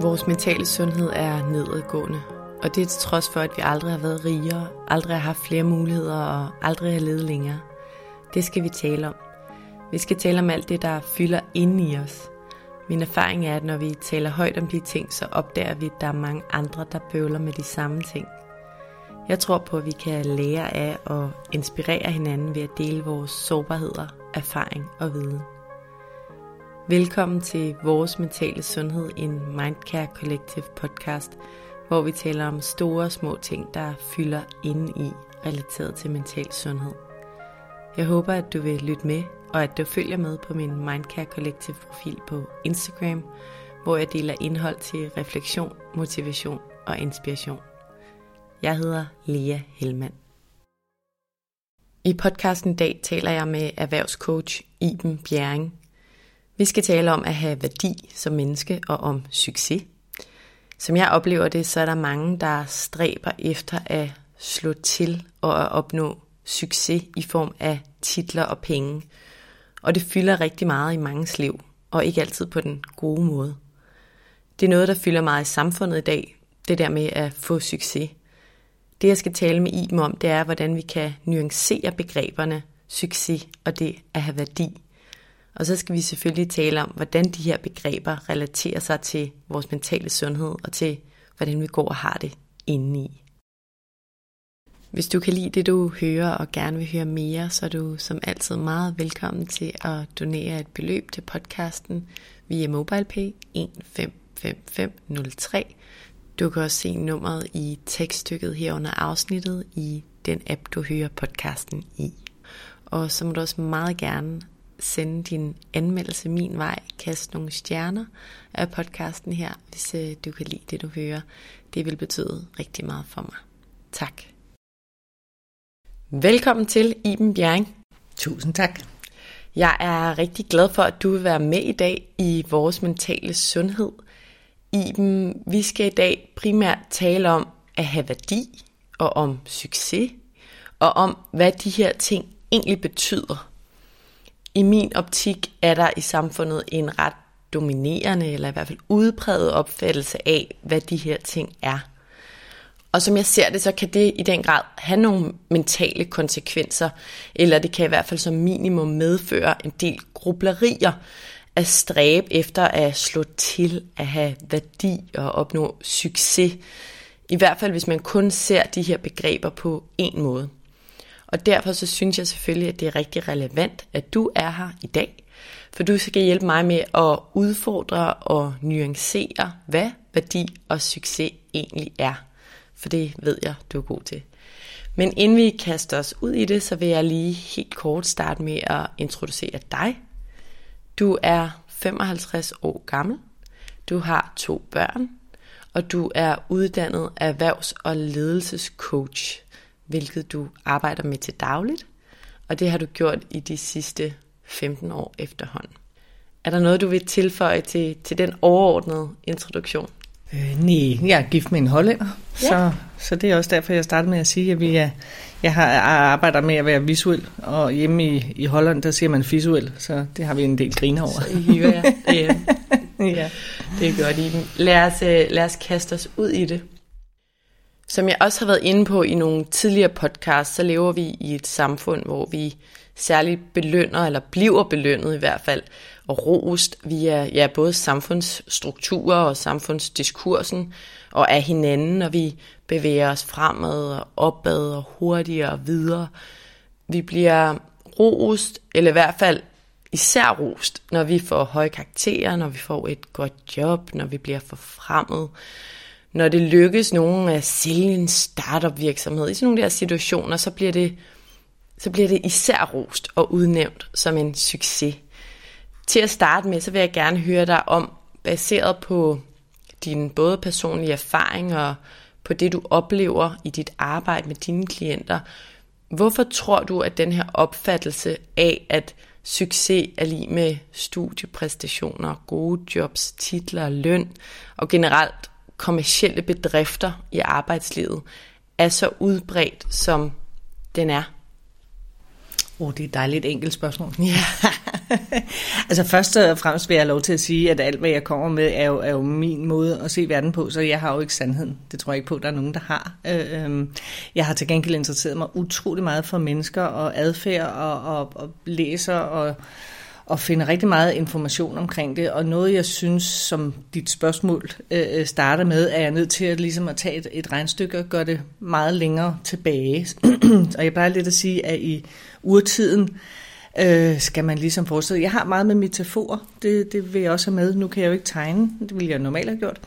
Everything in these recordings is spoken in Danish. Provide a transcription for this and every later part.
Vores mentale sundhed er nedadgående, og det er til trods for, at vi aldrig har været rigere, aldrig har haft flere muligheder og aldrig har levet længere. Det skal vi tale om. Vi skal tale om alt det, der fylder inde i os. Min erfaring er, at når vi taler højt om de ting, så opdager vi, at der er mange andre, der bøvler med de samme ting. Jeg tror på, at vi kan lære af og inspirere hinanden ved at dele vores sårbarheder, erfaring og viden. Velkommen til Vores Mentale Sundhed, en Mindcare Collective podcast, hvor vi taler om store og små ting, der fylder inde i relateret til mental sundhed. Jeg håber, at du vil lytte med, og at du følger med på min Mindcare Collective profil på Instagram, hvor jeg deler indhold til refleksion, motivation og inspiration. Jeg hedder Lea Helmand. I podcasten i dag taler jeg med erhvervscoach Iben Bjerring, vi skal tale om at have værdi som menneske og om succes. Som jeg oplever det, så er der mange, der stræber efter at slå til og at opnå succes i form af titler og penge. Og det fylder rigtig meget i manges liv, og ikke altid på den gode måde. Det er noget, der fylder meget i samfundet i dag, det der med at få succes. Det jeg skal tale med Iben om, det er, hvordan vi kan nuancere begreberne succes og det at have værdi og så skal vi selvfølgelig tale om, hvordan de her begreber relaterer sig til vores mentale sundhed og til, hvordan vi går og har det indeni. Hvis du kan lide det, du hører og gerne vil høre mere, så er du som altid meget velkommen til at donere et beløb til podcasten via MobilePay 155503. Du kan også se nummeret i tekststykket her under afsnittet i den app, du hører podcasten i. Og så må du også meget gerne sende din anmeldelse min vej, kaste nogle stjerner af podcasten her, hvis øh, du kan lide det, du hører. Det vil betyde rigtig meget for mig. Tak. Velkommen til Iben Bjerring. Tusind tak. Jeg er rigtig glad for, at du vil være med i dag i vores mentale sundhed. Iben, vi skal i dag primært tale om at have værdi og om succes, og om hvad de her ting egentlig betyder i min optik er der i samfundet en ret dominerende, eller i hvert fald udpræget opfattelse af, hvad de her ting er. Og som jeg ser det, så kan det i den grad have nogle mentale konsekvenser, eller det kan i hvert fald som minimum medføre en del grublerier at stræbe efter at slå til, at have værdi og opnå succes. I hvert fald hvis man kun ser de her begreber på en måde. Og derfor så synes jeg selvfølgelig, at det er rigtig relevant, at du er her i dag. For du skal hjælpe mig med at udfordre og nuancere, hvad værdi og succes egentlig er. For det ved jeg, du er god til. Men inden vi kaster os ud i det, så vil jeg lige helt kort starte med at introducere dig. Du er 55 år gammel. Du har to børn. Og du er uddannet erhvervs- og ledelsescoach hvilket du arbejder med til dagligt, og det har du gjort i de sidste 15 år efterhånden. Er der noget, du vil tilføje til, til den overordnede introduktion? Øh, nej, jeg er gift med en hollænder, ja. så, så det er også derfor, jeg startede med at sige, at vi er, jeg har arbejder med at være visuel, og hjemme i, i Holland, der siger man visuel, så det har vi en del griner over. Så I hiver jer. ja. ja, det er godt, Iben. Lad os, øh, lad os kaste os ud i det. Som jeg også har været inde på i nogle tidligere podcasts, så lever vi i et samfund, hvor vi særligt belønner, eller bliver belønnet i hvert fald, og rost via ja, både samfundsstrukturer og samfundsdiskursen, og af hinanden, når vi bevæger os fremad og opad og hurtigere og videre. Vi bliver rost, eller i hvert fald især rost, når vi får høje karakterer, når vi får et godt job, når vi bliver forfremmet, når det lykkes nogen at sælge en startup virksomhed, i sådan nogle der situationer, så bliver det, så bliver det især rost og udnævnt som en succes. Til at starte med, så vil jeg gerne høre dig om, baseret på din både personlige erfaring og på det, du oplever i dit arbejde med dine klienter. Hvorfor tror du, at den her opfattelse af, at succes er lige med studiepræstationer, gode jobs, titler, løn og generelt kommercielle bedrifter i arbejdslivet, er så udbredt, som den er? Oh, det er et dejligt enkelt spørgsmål. Ja. altså først og fremmest vil jeg have lov til at sige, at alt hvad jeg kommer med er jo, er jo min måde at se verden på, så jeg har jo ikke sandheden. Det tror jeg ikke på, at der er nogen, der har. Øh, øhm, jeg har til gengæld interesseret mig utrolig meget for mennesker og adfærd og, og, og læser og og finder rigtig meget information omkring det, og noget jeg synes, som dit spørgsmål øh, øh, starter med, er jeg nødt til at, ligesom at tage et, et regnstykke og gøre det meget længere tilbage. og jeg plejer lidt at sige, at i urtiden, øh, skal man ligesom forestille. Jeg har meget med metaforer, det, det vil jeg også have med. Nu kan jeg jo ikke tegne, det ville jeg normalt have gjort.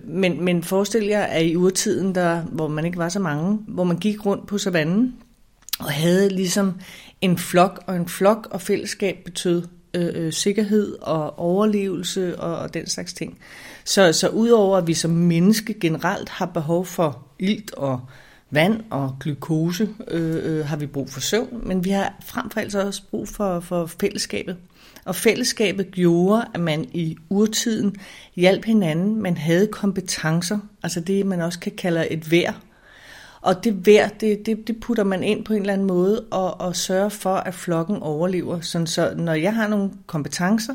Men, men forestil jer, at i urtiden, der, hvor man ikke var så mange, hvor man gik rundt på savannen, og havde ligesom en flok, og en flok og fællesskab betød Øh, øh, sikkerhed og overlevelse og, og den slags ting. Så, så udover at vi som menneske generelt har behov for ilt og vand og glukose øh, øh, har vi brug for søvn, men vi har frem for alt også brug for, for fællesskabet. Og fællesskabet gjorde, at man i urtiden hjalp hinanden, man havde kompetencer, altså det man også kan kalde et værd og det vær, det, det, det putter man ind på en eller anden måde og, og sørger for, at flokken overlever. Sådan så når jeg har nogle kompetencer,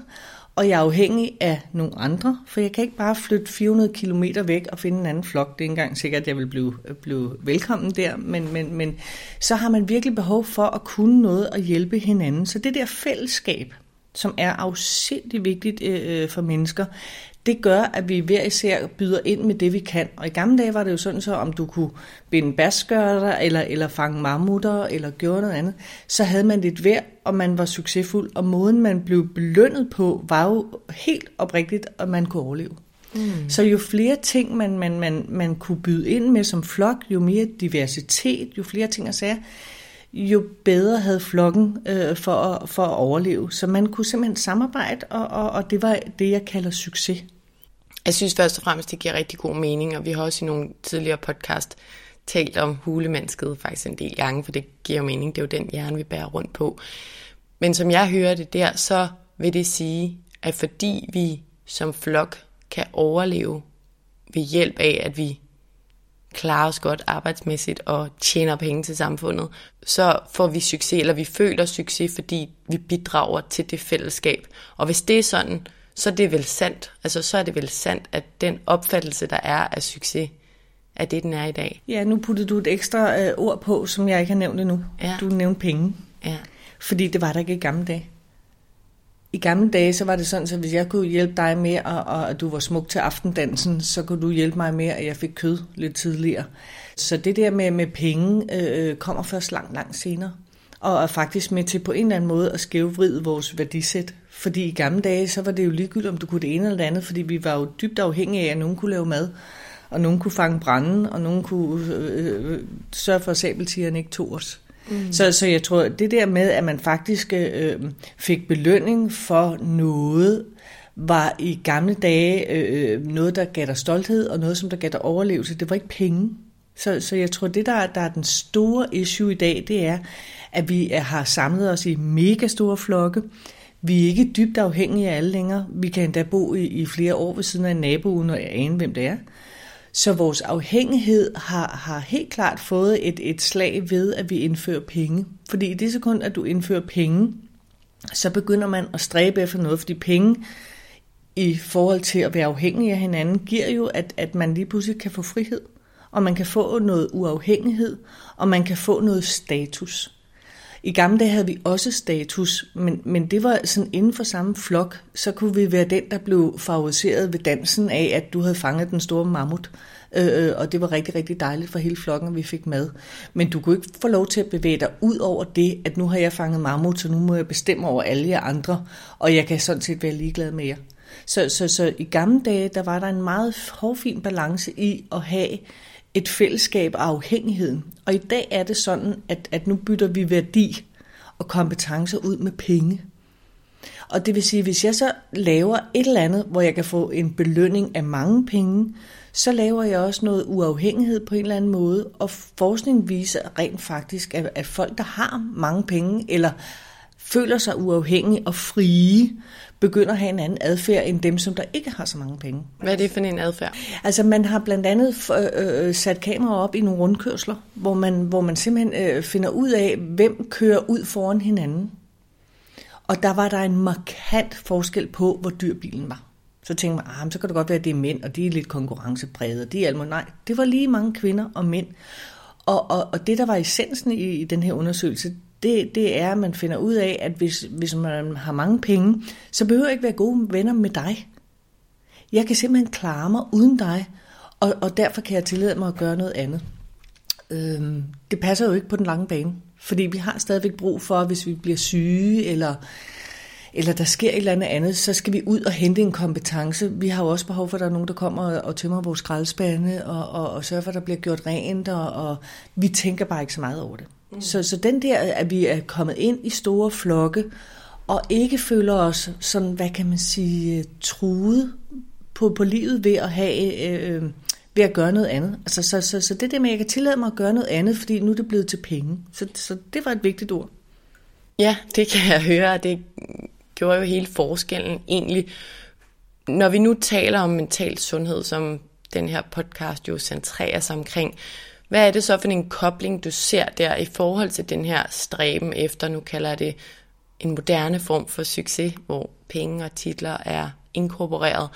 og jeg er afhængig af nogle andre, for jeg kan ikke bare flytte 400 km væk og finde en anden flok. Det er ikke engang sikkert, at jeg vil blive, blive velkommen der, men, men, men så har man virkelig behov for at kunne noget og hjælpe hinanden. Så det der fællesskab, som er afsindig vigtigt øh, øh for mennesker, det gør, at vi hver især byder ind med det, vi kan. Og i gamle dage var det jo sådan så, om du kunne binde basskørter, eller, eller fange mammutter, eller gøre noget andet, så havde man lidt værd, og man var succesfuld. Og måden, man blev belønnet på, var jo helt oprigtigt, at man kunne overleve. Mm. Så jo flere ting, man, man, man, man kunne byde ind med som flok, jo mere diversitet, jo flere ting at sige, jo bedre havde flokken øh, for, at, for at overleve. Så man kunne simpelthen samarbejde, og, og, og det var det, jeg kalder succes. Jeg synes først og fremmest, det giver rigtig god mening, og vi har også i nogle tidligere podcast talt om hulemennesket faktisk en del gange, for det giver jo mening, det er jo den hjerne, vi bærer rundt på. Men som jeg hører det der, så vil det sige, at fordi vi som flok kan overleve ved hjælp af, at vi klarer os godt arbejdsmæssigt og tjener penge til samfundet, så får vi succes, eller vi føler succes, fordi vi bidrager til det fællesskab. Og hvis det er sådan, så er det vel sandt. Altså, så er det vel sandt, at den opfattelse, der er af succes, er det, den er i dag. Ja, nu puttede du et ekstra øh, ord på, som jeg ikke har nævnt endnu. Ja. Du nævnte penge. Ja. Fordi det var der ikke i gamle dage. I gamle dage, så var det sådan, at hvis jeg kunne hjælpe dig med, og, og at du var smuk til aftendansen, så kunne du hjælpe mig med, at jeg fik kød lidt tidligere. Så det der med, med penge øh, kommer først langt, langt senere. Og er faktisk med til på en eller anden måde at skævvride vores værdisæt. Fordi i gamle dage, så var det jo ligegyldigt, om du kunne det ene eller det andet, fordi vi var jo dybt afhængige af, at nogen kunne lave mad, og nogen kunne fange branden, og nogen kunne øh, øh, sørge for, at sabeltigeren ikke tog os. Mm. Så, så jeg tror, det der med, at man faktisk øh, fik belønning for noget, var i gamle dage øh, noget, der gav dig stolthed, og noget, som der gav dig overlevelse. Det var ikke penge. Så, så jeg tror, det der, der er den store issue i dag, det er, at vi har samlet os i mega store flokke. Vi er ikke dybt afhængige af alle længere. Vi kan endda bo i, i flere år ved siden af en nabo, uden at ane, hvem det er. Så vores afhængighed har, har helt klart fået et, et slag ved, at vi indfører penge. Fordi i det sekund, at du indfører penge, så begynder man at stræbe efter noget, fordi penge i forhold til at være afhængig af hinanden, giver jo, at, at man lige pludselig kan få frihed, og man kan få noget uafhængighed, og man kan få noget status. I gamle dage havde vi også status, men, men det var sådan inden for samme flok, så kunne vi være den, der blev favoriseret ved dansen af, at du havde fanget den store mammut. Øh, øh, og det var rigtig, rigtig dejligt for hele flokken, at vi fik mad. Men du kunne ikke få lov til at bevæge dig ud over det, at nu har jeg fanget mammut, så nu må jeg bestemme over alle jer andre, og jeg kan sådan set være ligeglad med jer. Så, så, så i gamle dage, der var der en meget hårfin balance i at have et fællesskab af afhængigheden. Og i dag er det sådan, at, at nu bytter vi værdi og kompetencer ud med penge. Og det vil sige, hvis jeg så laver et eller andet, hvor jeg kan få en belønning af mange penge, så laver jeg også noget uafhængighed på en eller anden måde. Og forskning viser rent faktisk, at, at folk, der har mange penge, eller føler sig uafhængige og frie, begynder at have en anden adfærd end dem, som der ikke har så mange penge. Hvad er det for en adfærd? Altså man har blandt andet øh, øh, sat kameraer op i nogle rundkørsler, hvor man, hvor man simpelthen øh, finder ud af, hvem kører ud foran hinanden. Og der var der en markant forskel på, hvor dyr bilen var. Så tænkte man, ah, så kan det godt være, at det er mænd, og de er lidt konkurrencepræget. De er almo. Nej, det var lige mange kvinder og mænd. Og, og, og det, der var essensen i, i den her undersøgelse, det, det er, at man finder ud af, at hvis, hvis man har mange penge, så behøver jeg ikke være gode venner med dig. Jeg kan simpelthen klare mig uden dig, og, og derfor kan jeg tillade mig at gøre noget andet. Øhm, det passer jo ikke på den lange bane, fordi vi har stadigvæk brug for, hvis vi bliver syge, eller, eller der sker et eller andet andet, så skal vi ud og hente en kompetence. Vi har jo også behov for, at der er nogen, der kommer og tømmer vores skraldespande, og, og, og sørger for, at der bliver gjort rent, og, og vi tænker bare ikke så meget over det. Mm. Så, så den der, at vi er kommet ind i store flokke, og ikke føler os sådan, hvad kan man sige, truet på, på livet ved at have... Øh, ved at gøre noget andet. Altså, så, så, så det der med, at jeg kan tillade mig at gøre noget andet, fordi nu er det blevet til penge. Så, så det var et vigtigt ord. Ja, det kan jeg høre, det gjorde jo hele forskellen egentlig. Når vi nu taler om mental sundhed, som den her podcast jo centrerer sig omkring, hvad er det så for en kobling, du ser der i forhold til den her stræben efter, nu kalder jeg det en moderne form for succes, hvor penge og titler er inkorporeret,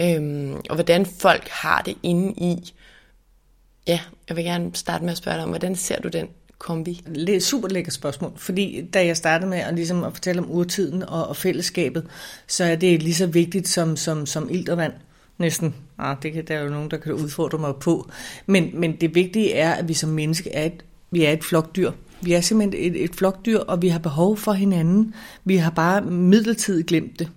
øhm, og hvordan folk har det inde i. Ja, jeg vil gerne starte med at spørge dig om, hvordan ser du den kombi? Det er super lækkert spørgsmål, fordi da jeg startede med at, ligesom at fortælle om urtiden og, og fællesskabet, så er det lige så vigtigt som, som, som ild og vand. Næsten. Ah, det kan der er jo nogen, der kan udfordre mig på. Men, men det vigtige er, at vi som menneske er et, vi er et flokdyr. Vi er simpelthen et, et flokdyr, og vi har behov for hinanden. Vi har bare midlertidigt glemt det.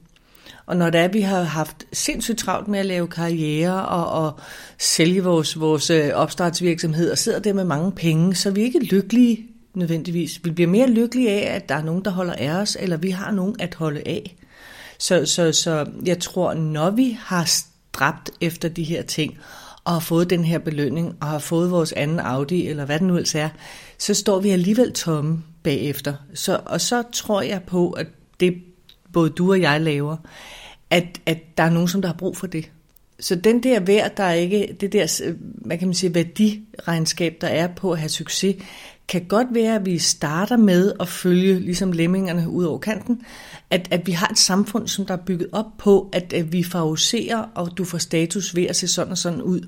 Og når det er, at vi har haft sindssygt travlt med at lave karriere og, og sælge vores, vores øh, opstartsvirksomhed og sidder der med mange penge, så er vi ikke lykkelige nødvendigvis. Vi bliver mere lykkelige af, at der er nogen, der holder af os, eller vi har nogen at holde af. Så, så, så jeg tror, når vi har stræbt efter de her ting, og har fået den her belønning, og har fået vores anden Audi, eller hvad det nu ellers er, så står vi alligevel tomme bagefter. Så, og så tror jeg på, at det både du og jeg laver, at, at der er nogen, som der har brug for det. Så den der værd, der er ikke, det der, øh, hvad kan man sige, værdiregnskab, der er på at have succes, kan godt være, at vi starter med at følge ligesom lemmingerne ud over kanten, at, at vi har et samfund, som der er bygget op på, at, at vi favoriserer, og du får status ved at se sådan og sådan ud.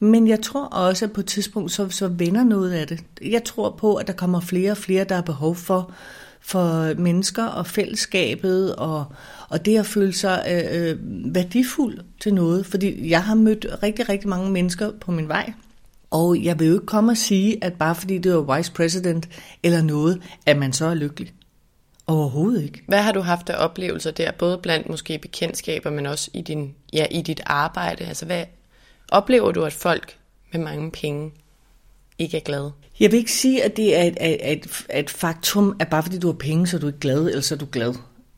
Men jeg tror også, at på et tidspunkt, så, så vender noget af det. Jeg tror på, at der kommer flere og flere, der har behov for, for mennesker og fællesskabet, og, og det at føle sig øh, øh, værdifuld til noget. Fordi jeg har mødt rigtig, rigtig mange mennesker på min vej, og jeg vil jo ikke komme og sige, at bare fordi det er vice president eller noget, at man så er lykkelig. Overhovedet ikke. Hvad har du haft af oplevelser der, både blandt måske bekendtskaber, men også i, din, ja, i dit arbejde? Altså hvad oplever du, at folk med mange penge ikke er glade? Jeg vil ikke sige, at det er et, et, et, et faktum, at bare fordi du har penge, så er du ikke glad, eller så er du glad.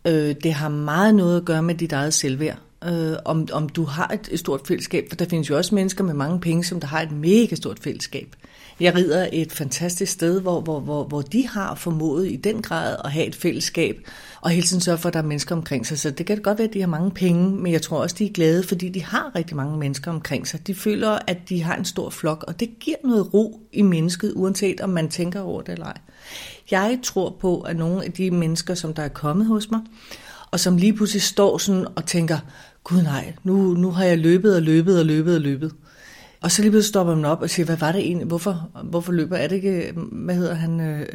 Øh, det har meget noget at gøre med dit eget selvværd. Øh, om, om du har et, et stort fællesskab, for der findes jo også mennesker med mange penge, som der har et mega stort fællesskab. Jeg rider et fantastisk sted, hvor, hvor, hvor, hvor de har formået i den grad at have et fællesskab, og hele tiden sørge for, at der er mennesker omkring sig. Så det kan godt være, at de har mange penge, men jeg tror også, de er glade, fordi de har rigtig mange mennesker omkring sig. De føler, at de har en stor flok, og det giver noget ro i mennesket, uanset om man tænker over det eller ej. Jeg tror på, at nogle af de mennesker, som der er kommet hos mig, og som lige pludselig står sådan og tænker, gud nej, nu, nu har jeg løbet og løbet og løbet og løbet. Og så lige pludselig stopper man op og siger, hvad var det egentlig? Hvorfor, hvorfor løber? Er det ikke, hvad hedder han, øh,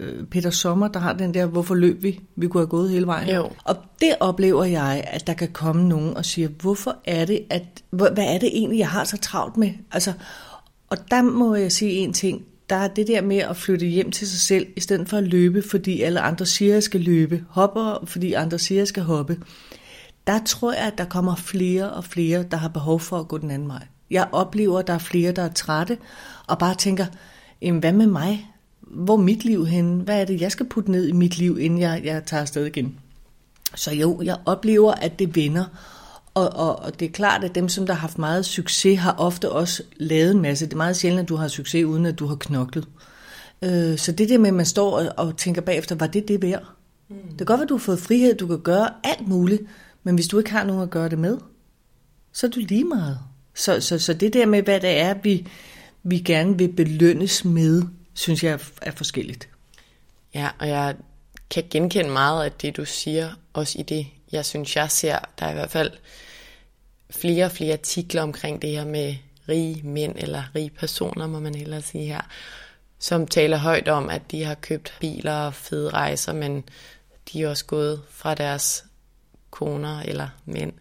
øh, Peter Sommer, der har den der, hvorfor løb vi? Vi kunne have gået hele vejen. Jo. Og det oplever jeg, at der kan komme nogen og sige, hvorfor er det, at, hvad er det egentlig, jeg har så travlt med? Altså, og der må jeg sige en ting, der er det der med at flytte hjem til sig selv, i stedet for at løbe, fordi alle andre siger, at jeg skal løbe, hopper, fordi andre siger, at jeg skal hoppe der tror jeg, at der kommer flere og flere, der har behov for at gå den anden vej. Jeg oplever, at der er flere, der er trætte, og bare tænker, jamen hvad med mig? Hvor er mit liv henne? Hvad er det, jeg skal putte ned i mit liv, inden jeg, jeg tager afsted igen? Så jo, jeg oplever, at det vender. Og, og, og det er klart, at dem, som der har haft meget succes, har ofte også lavet en masse. Det er meget sjældent, at du har succes, uden at du har knoklet. Øh, så det der med, at man står og, og tænker bagefter, var det det værd? Mm. Det kan godt være, at du har fået frihed, du kan gøre alt muligt, men hvis du ikke har nogen at gøre det med, så er du lige meget. Så, så, så det der med, hvad det er, vi, vi gerne vil belønnes med, synes jeg er forskelligt. Ja, og jeg kan genkende meget af det, du siger, også i det, jeg synes, jeg ser. Der er i hvert fald flere og flere artikler omkring det her med rige mænd, eller rige personer, må man hellere sige her, som taler højt om, at de har købt biler og fede rejser, men de er også gået fra deres koner eller mænd,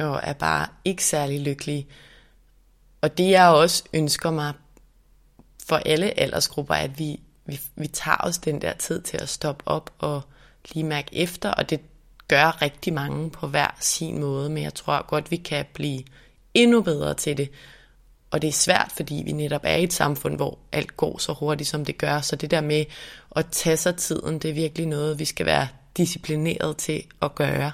og er bare ikke særlig lykkelige. Og det jeg også ønsker mig for alle aldersgrupper, at vi, vi, vi tager os den der tid til at stoppe op og lige mærke efter, og det gør rigtig mange på hver sin måde, men jeg tror godt, vi kan blive endnu bedre til det. Og det er svært, fordi vi netop er i et samfund, hvor alt går så hurtigt, som det gør. Så det der med at tage sig tiden, det er virkelig noget, vi skal være disciplineret til at gøre.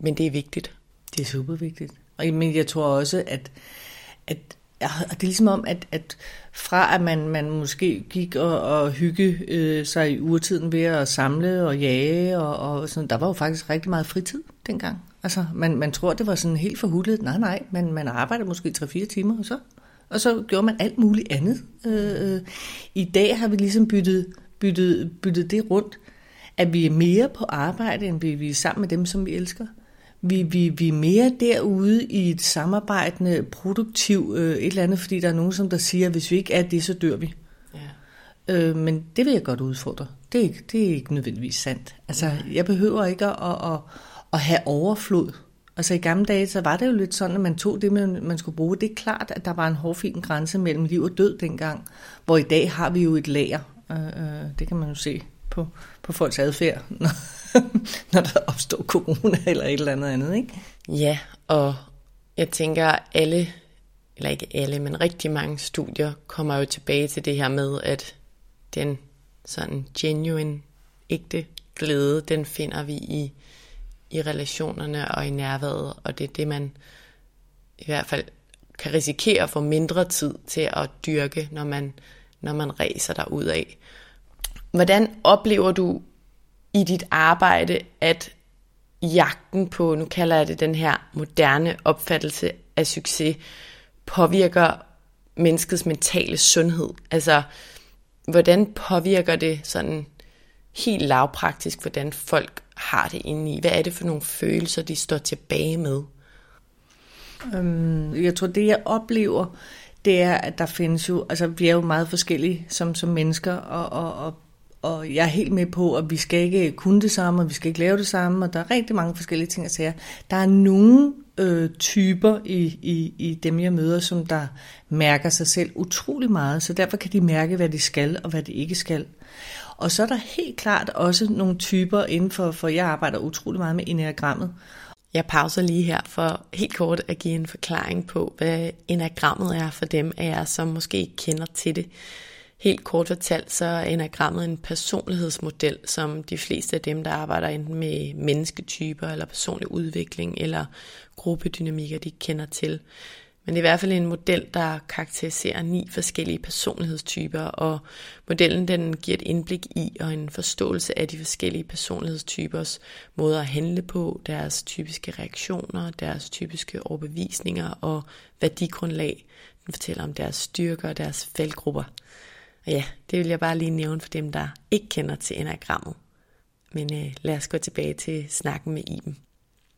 Men det er vigtigt. Det er super vigtigt. Og men jeg tror også, at, at og det er ligesom om, at, at fra at man, man måske gik og, og hygge øh, sig i urtiden ved at samle og jage, og, og sådan, der var jo faktisk rigtig meget fritid dengang. Altså, man, man tror, det var sådan helt forhullet. Nej, nej, man, man arbejdede måske 3-4 timer, og så, og så gjorde man alt muligt andet. Øh, øh, I dag har vi ligesom byttet, byttet, byttet det rundt, at vi er mere på arbejde, end vi, vi er sammen med dem, som vi elsker. Vi, vi, vi er mere derude i et samarbejdende, produktiv øh, et eller andet, fordi der er nogen, som der siger, at hvis vi ikke er det, så dør vi. Ja. Øh, men det vil jeg godt udfordre. Det er ikke, det er ikke nødvendigvis sandt. Altså, ja. jeg behøver ikke at, at, at, at have overflod. Altså i gamle dage, så var det jo lidt sådan, at man tog det, man, man skulle bruge. Det er klart, at der var en hårfin grænse mellem liv og død dengang, hvor i dag har vi jo et lager. Øh, øh, det kan man jo se på, på folks adfærd, når, når der opstår corona eller et eller andet andet, ikke? Ja, og jeg tænker, alle, eller ikke alle, men rigtig mange studier kommer jo tilbage til det her med, at den sådan genuine, ægte glæde, den finder vi i, i relationerne og i nærværet, og det er det, man i hvert fald kan risikere at få mindre tid til at dyrke, når man, når man ræser der ud af. Hvordan oplever du i dit arbejde, at jagten på, nu kalder jeg det den her moderne opfattelse af succes, påvirker menneskets mentale sundhed? Altså, hvordan påvirker det sådan helt lavpraktisk, hvordan folk har det inde i? Hvad er det for nogle følelser, de står tilbage med? Øhm, jeg tror, det jeg oplever, det er, at der findes jo, altså vi er jo meget forskellige som, som mennesker, og, og, og og jeg er helt med på, at vi skal ikke kunne det samme, og vi skal ikke lave det samme, og der er rigtig mange forskellige ting at sige. Der er nogle øh, typer i, i, i dem, jeg møder, som der mærker sig selv utrolig meget, så derfor kan de mærke, hvad de skal og hvad de ikke skal. Og så er der helt klart også nogle typer inden for, for jeg arbejder utrolig meget med enagrammet. Jeg pauser lige her for helt kort at give en forklaring på, hvad enagrammet er for dem af jer, som måske ikke kender til det. Helt kort fortalt, så er enagrammet en personlighedsmodel, som de fleste af dem, der arbejder enten med mennesketyper, eller personlig udvikling, eller gruppedynamikker, de kender til. Men det er i hvert fald en model, der karakteriserer ni forskellige personlighedstyper, og modellen den giver et indblik i og en forståelse af de forskellige personlighedstypers måder at handle på, deres typiske reaktioner, deres typiske overbevisninger og værdigrundlag. Den fortæller om deres styrker og deres faldgrupper. Og ja, det vil jeg bare lige nævne for dem, der ikke kender til enagrammet. Men øh, lad os gå tilbage til snakken med Iben.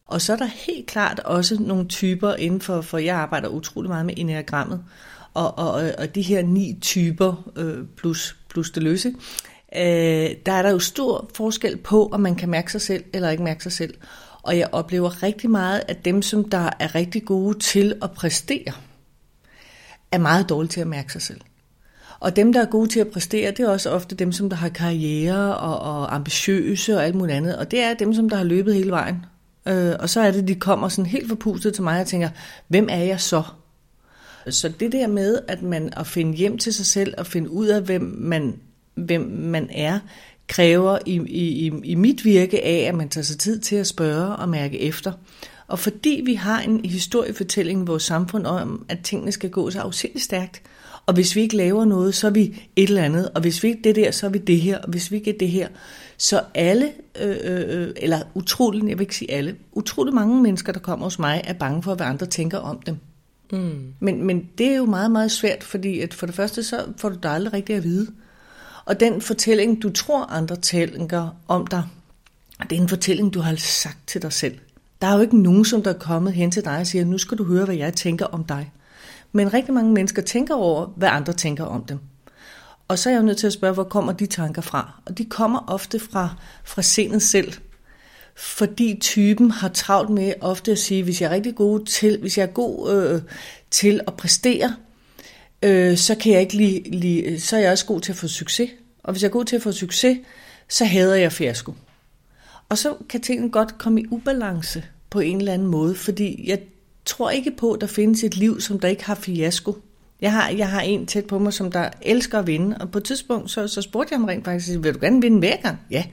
Og så er der helt klart også nogle typer inden for, for jeg arbejder utrolig meget med enagrammet, og, og, og de her ni typer øh, plus, plus det løse, øh, der er der jo stor forskel på, om man kan mærke sig selv eller ikke mærke sig selv. Og jeg oplever rigtig meget, at dem, som der er rigtig gode til at præstere, er meget dårlige til at mærke sig selv. Og dem, der er gode til at præstere, det er også ofte dem, som der har karriere og, og ambitiøse og alt muligt andet. Og det er dem, som der har løbet hele vejen. Øh, og så er det, de kommer sådan helt forpustet til mig og tænker, hvem er jeg så? Så det der med, at man at finde hjem til sig selv og finde ud af, hvem man, hvem man er, kræver i, i, i mit virke af, at man tager sig tid til at spørge og mærke efter. Og fordi vi har en historiefortælling i vores samfund om, at tingene skal gå så afsindigt stærkt, og hvis vi ikke laver noget, så er vi et eller andet, og hvis vi ikke det der, så er vi det her, og hvis vi ikke er det her. Så alle, øh, øh, eller utroligt, jeg vil ikke sige alle, utroligt mange mennesker, der kommer hos mig, er bange for, hvad andre tænker om dem. Mm. Men, men det er jo meget, meget svært, fordi at for det første, så får du dig aldrig rigtigt at vide. Og den fortælling, du tror, andre tænker om dig, det er en fortælling, du har sagt til dig selv. Der er jo ikke nogen, som der er kommet hen til dig og siger, nu skal du høre, hvad jeg tænker om dig. Men rigtig mange mennesker tænker over, hvad andre tænker om dem. Og så er jeg jo nødt til at spørge, hvor kommer de tanker fra? Og de kommer ofte fra, fra sindet selv. Fordi typen har travlt med ofte at sige, hvis jeg er rigtig god til, hvis jeg er god øh, til at præstere, øh, så kan jeg ikke lige, lige, så er jeg også god til at få succes. Og hvis jeg er god til at få succes, så hader jeg fiasko. Og så kan tingene godt komme i ubalance på en eller anden måde, fordi jeg tror ikke på, at der findes et liv, som der ikke har fiasko. Jeg har, jeg har en tæt på mig, som der elsker at vinde, og på et tidspunkt, så, så spurgte jeg ham rent faktisk, vil du gerne vinde hver gang? Ja.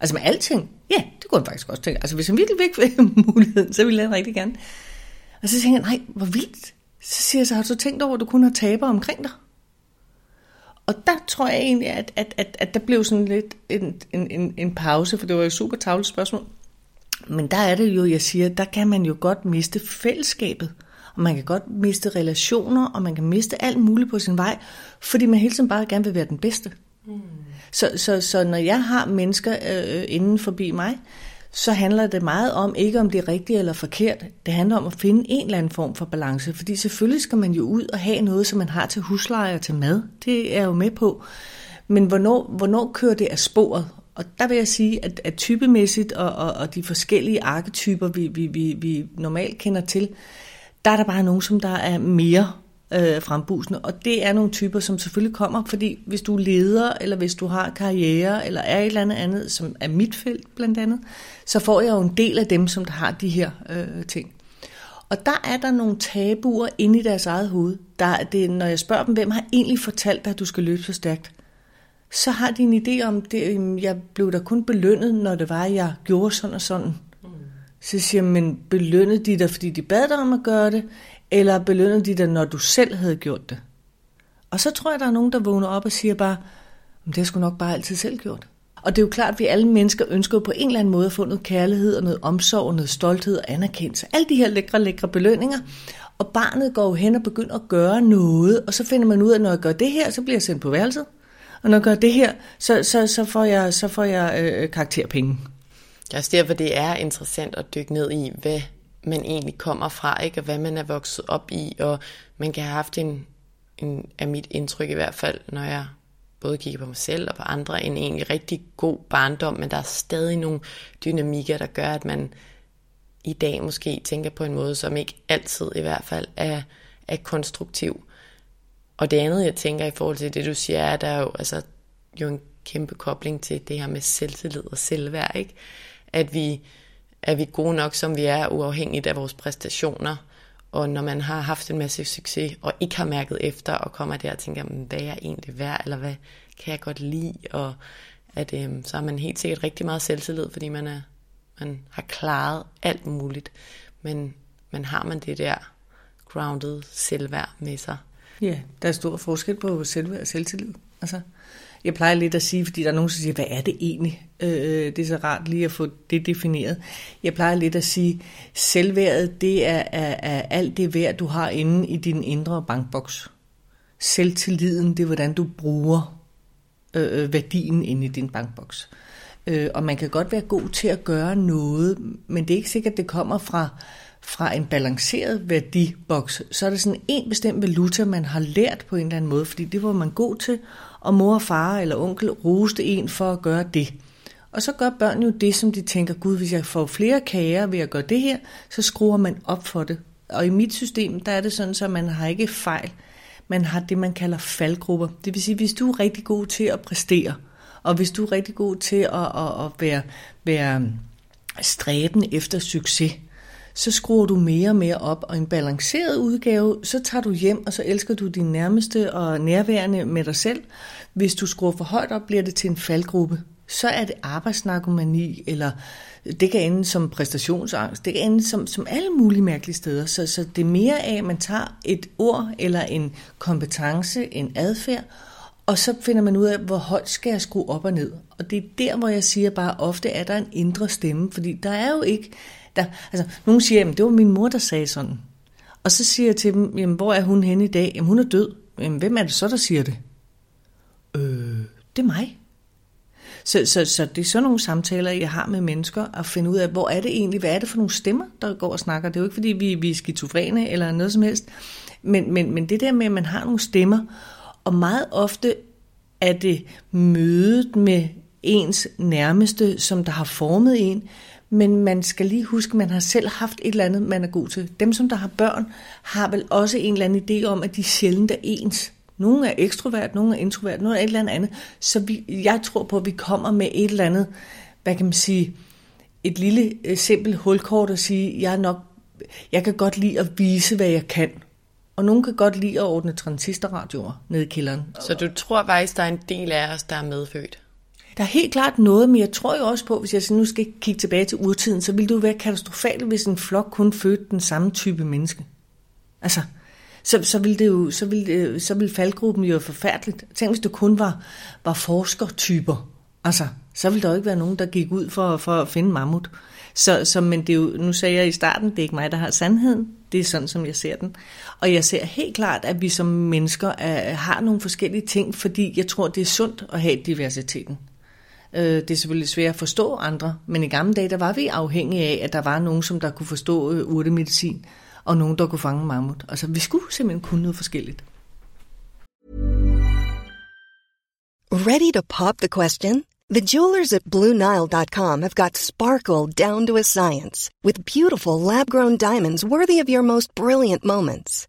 Altså med alting? Ja, det kunne han faktisk også tænke. Altså hvis han virkelig væk muligheden, så ville han rigtig gerne. Og så tænker jeg, nej, hvor vildt. Så siger jeg så, har du tænkt over, at du kun har taber omkring dig? Og der tror jeg egentlig, at, at, at, at der blev sådan lidt en, en, en, en pause, for det var jo et super tavlet spørgsmål. Men der er det jo, jeg siger, der kan man jo godt miste fællesskabet. Og man kan godt miste relationer, og man kan miste alt muligt på sin vej, fordi man hele tiden bare gerne vil være den bedste. Mm. Så, så, så når jeg har mennesker øh, inden forbi mig, så handler det meget om, ikke om det er rigtigt eller forkert. Det handler om at finde en eller anden form for balance. Fordi selvfølgelig skal man jo ud og have noget, som man har til husleje og til mad. Det er jeg jo med på. Men hvornår, hvornår kører det af sporet? Og der vil jeg sige, at, at typemæssigt og, og, og de forskellige arketyper, vi, vi, vi, vi normalt kender til, der er der bare nogen, som der er mere øh, frembusende. Og det er nogle typer, som selvfølgelig kommer, fordi hvis du er leder, eller hvis du har karriere, eller er et eller andet andet, som er mit felt blandt andet, så får jeg jo en del af dem, som der har de her øh, ting. Og der er der nogle tabuer inde i deres eget hoved. Der, det, når jeg spørger dem, hvem har egentlig fortalt dig, at du skal løbe så stærkt, så har de en idé om, det, jeg blev da kun belønnet, når det var, at jeg gjorde sådan og sådan. Mm. Så siger jeg, men belønnede de dig, fordi de bad dig om at gøre det, eller belønnede de dig, når du selv havde gjort det? Og så tror jeg, der er nogen, der vågner op og siger bare, det har sgu nok bare altid selv gjort. Og det er jo klart, at vi alle mennesker ønsker på en eller anden måde at få noget kærlighed og noget omsorg og noget stolthed og anerkendelse. Alle de her lækre, lækre belønninger. Og barnet går jo hen og begynder at gøre noget, og så finder man ud af, at når jeg gør det her, så bliver jeg sendt på værelset. Og når jeg gør det her, så, så, så får jeg, så får jeg øh, øh, karakterpenge. Det er også derfor, det er interessant at dykke ned i, hvad man egentlig kommer fra, ikke? og hvad man er vokset op i, og man kan have haft en, en, af mit indtryk i hvert fald, når jeg både kigger på mig selv og på andre, en egentlig rigtig god barndom, men der er stadig nogle dynamikker, der gør, at man i dag måske tænker på en måde, som ikke altid i hvert fald er, er konstruktiv. Og det andet, jeg tænker i forhold til det, du siger, er, at der er jo, altså, jo en kæmpe kobling til det her med selvtillid og selvværd, ikke? At vi, er vi gode nok, som vi er, uafhængigt af vores præstationer. Og når man har haft en masse succes, og ikke har mærket efter, og kommer der og tænker, hvad er jeg egentlig værd, eller hvad kan jeg godt lide, og at, øhm, så har man helt sikkert rigtig meget selvtillid, fordi man, er, man har klaret alt muligt. Men, men har man det der grounded selvværd med sig? Ja, der er stor forskel på selvværd og selvtillid. Altså, jeg plejer lidt at sige, fordi der er nogen, der siger, hvad er det egentlig? Øh, det er så rart lige at få det defineret. Jeg plejer lidt at sige, selvværdet, det er, er, er alt det værd, du har inde i din indre bankboks. Selvtilliden, det er, hvordan du bruger øh, øh værdien inde i din bankboks. Øh, og man kan godt være god til at gøre noget, men det er ikke sikkert, at det kommer fra, fra en balanceret værdiboks. Så er det sådan en bestemt valuta, man har lært på en eller anden måde, fordi det var man god til, og mor og far eller onkel roste en for at gøre det. Og så gør børn jo det, som de tænker, gud, hvis jeg får flere kager ved at gøre det her, så skruer man op for det. Og i mit system, der er det sådan, så man har ikke fejl. Man har det, man kalder faldgrupper. Det vil sige, hvis du er rigtig god til at præstere, og hvis du er rigtig god til at, at, at være, være stræben efter succes, så skruer du mere og mere op, og en balanceret udgave, så tager du hjem, og så elsker du din nærmeste og nærværende med dig selv. Hvis du skruer for højt op, bliver det til en faldgruppe. Så er det arbejdsnarkomani, eller det kan ende som præstationsangst, det kan ende som, som alle mulige mærkelige steder. Så, så det er mere af, at man tager et ord eller en kompetence, en adfærd, og så finder man ud af, hvor højt skal jeg skrue op og ned. Og det er der, hvor jeg siger bare, ofte er der en indre stemme, fordi der er jo ikke... Der, altså, nogen siger, at det var min mor, der sagde sådan. Og så siger jeg til dem, jamen, hvor er hun henne i dag? Jamen, hun er død. Jamen, hvem er det så, der siger det? Øh, det er mig. Så, så, så det er sådan nogle samtaler, jeg har med mennesker, at finde ud af, hvor er det egentlig, hvad er det for nogle stemmer, der går og snakker. Det er jo ikke, fordi vi, vi er skizofrene eller noget som helst, men, men, men det der med, at man har nogle stemmer, og meget ofte er det mødet med ens nærmeste, som der har formet en, men man skal lige huske, at man har selv haft et eller andet, man er god til. Dem, som der har børn, har vel også en eller anden idé om, at de sjældent er ens. Nogle er ekstrovert, nogle er introvert, nogle er et eller andet. Så vi, jeg tror på, at vi kommer med et eller andet, hvad kan man sige, et lille øh, simpelt hulkort og sige, jeg er nok, jeg kan godt lide at vise, hvad jeg kan. Og nogen kan godt lide at ordne transistorradioer nede i kælderen. Så du tror faktisk, der er en del af os, der er medfødt? Der er helt klart noget, men jeg tror jo også på, hvis jeg nu skal kigge tilbage til urtiden, så ville det jo være katastrofalt, hvis en flok kun fødte den samme type menneske. Altså, så, så ville det jo, så ville, øh, så ville faldgruppen jo være forfærdeligt. Tænk, hvis det kun var, var forskertyper. Altså, så ville der jo ikke være nogen, der gik ud for, for at finde mammut. Så, så, men det er jo, nu sagde jeg i starten, det er ikke mig, der har sandheden. Det er sådan, som jeg ser den. Og jeg ser helt klart, at vi som mennesker er, har nogle forskellige ting, fordi jeg tror, det er sundt at have diversiteten. Øh, det er selvfølgelig svært at forstå andre, men i gamle dage, der var vi afhængige af, at der var nogen, som der kunne forstå øh, urtemedicin, og nogen, der kunne fange mammut. Altså, vi skulle simpelthen kunne noget forskelligt. Ready to pop the question? The jewelers at BlueNile.com have got sparkle down to a science with beautiful lab-grown diamonds worthy of your most brilliant moments.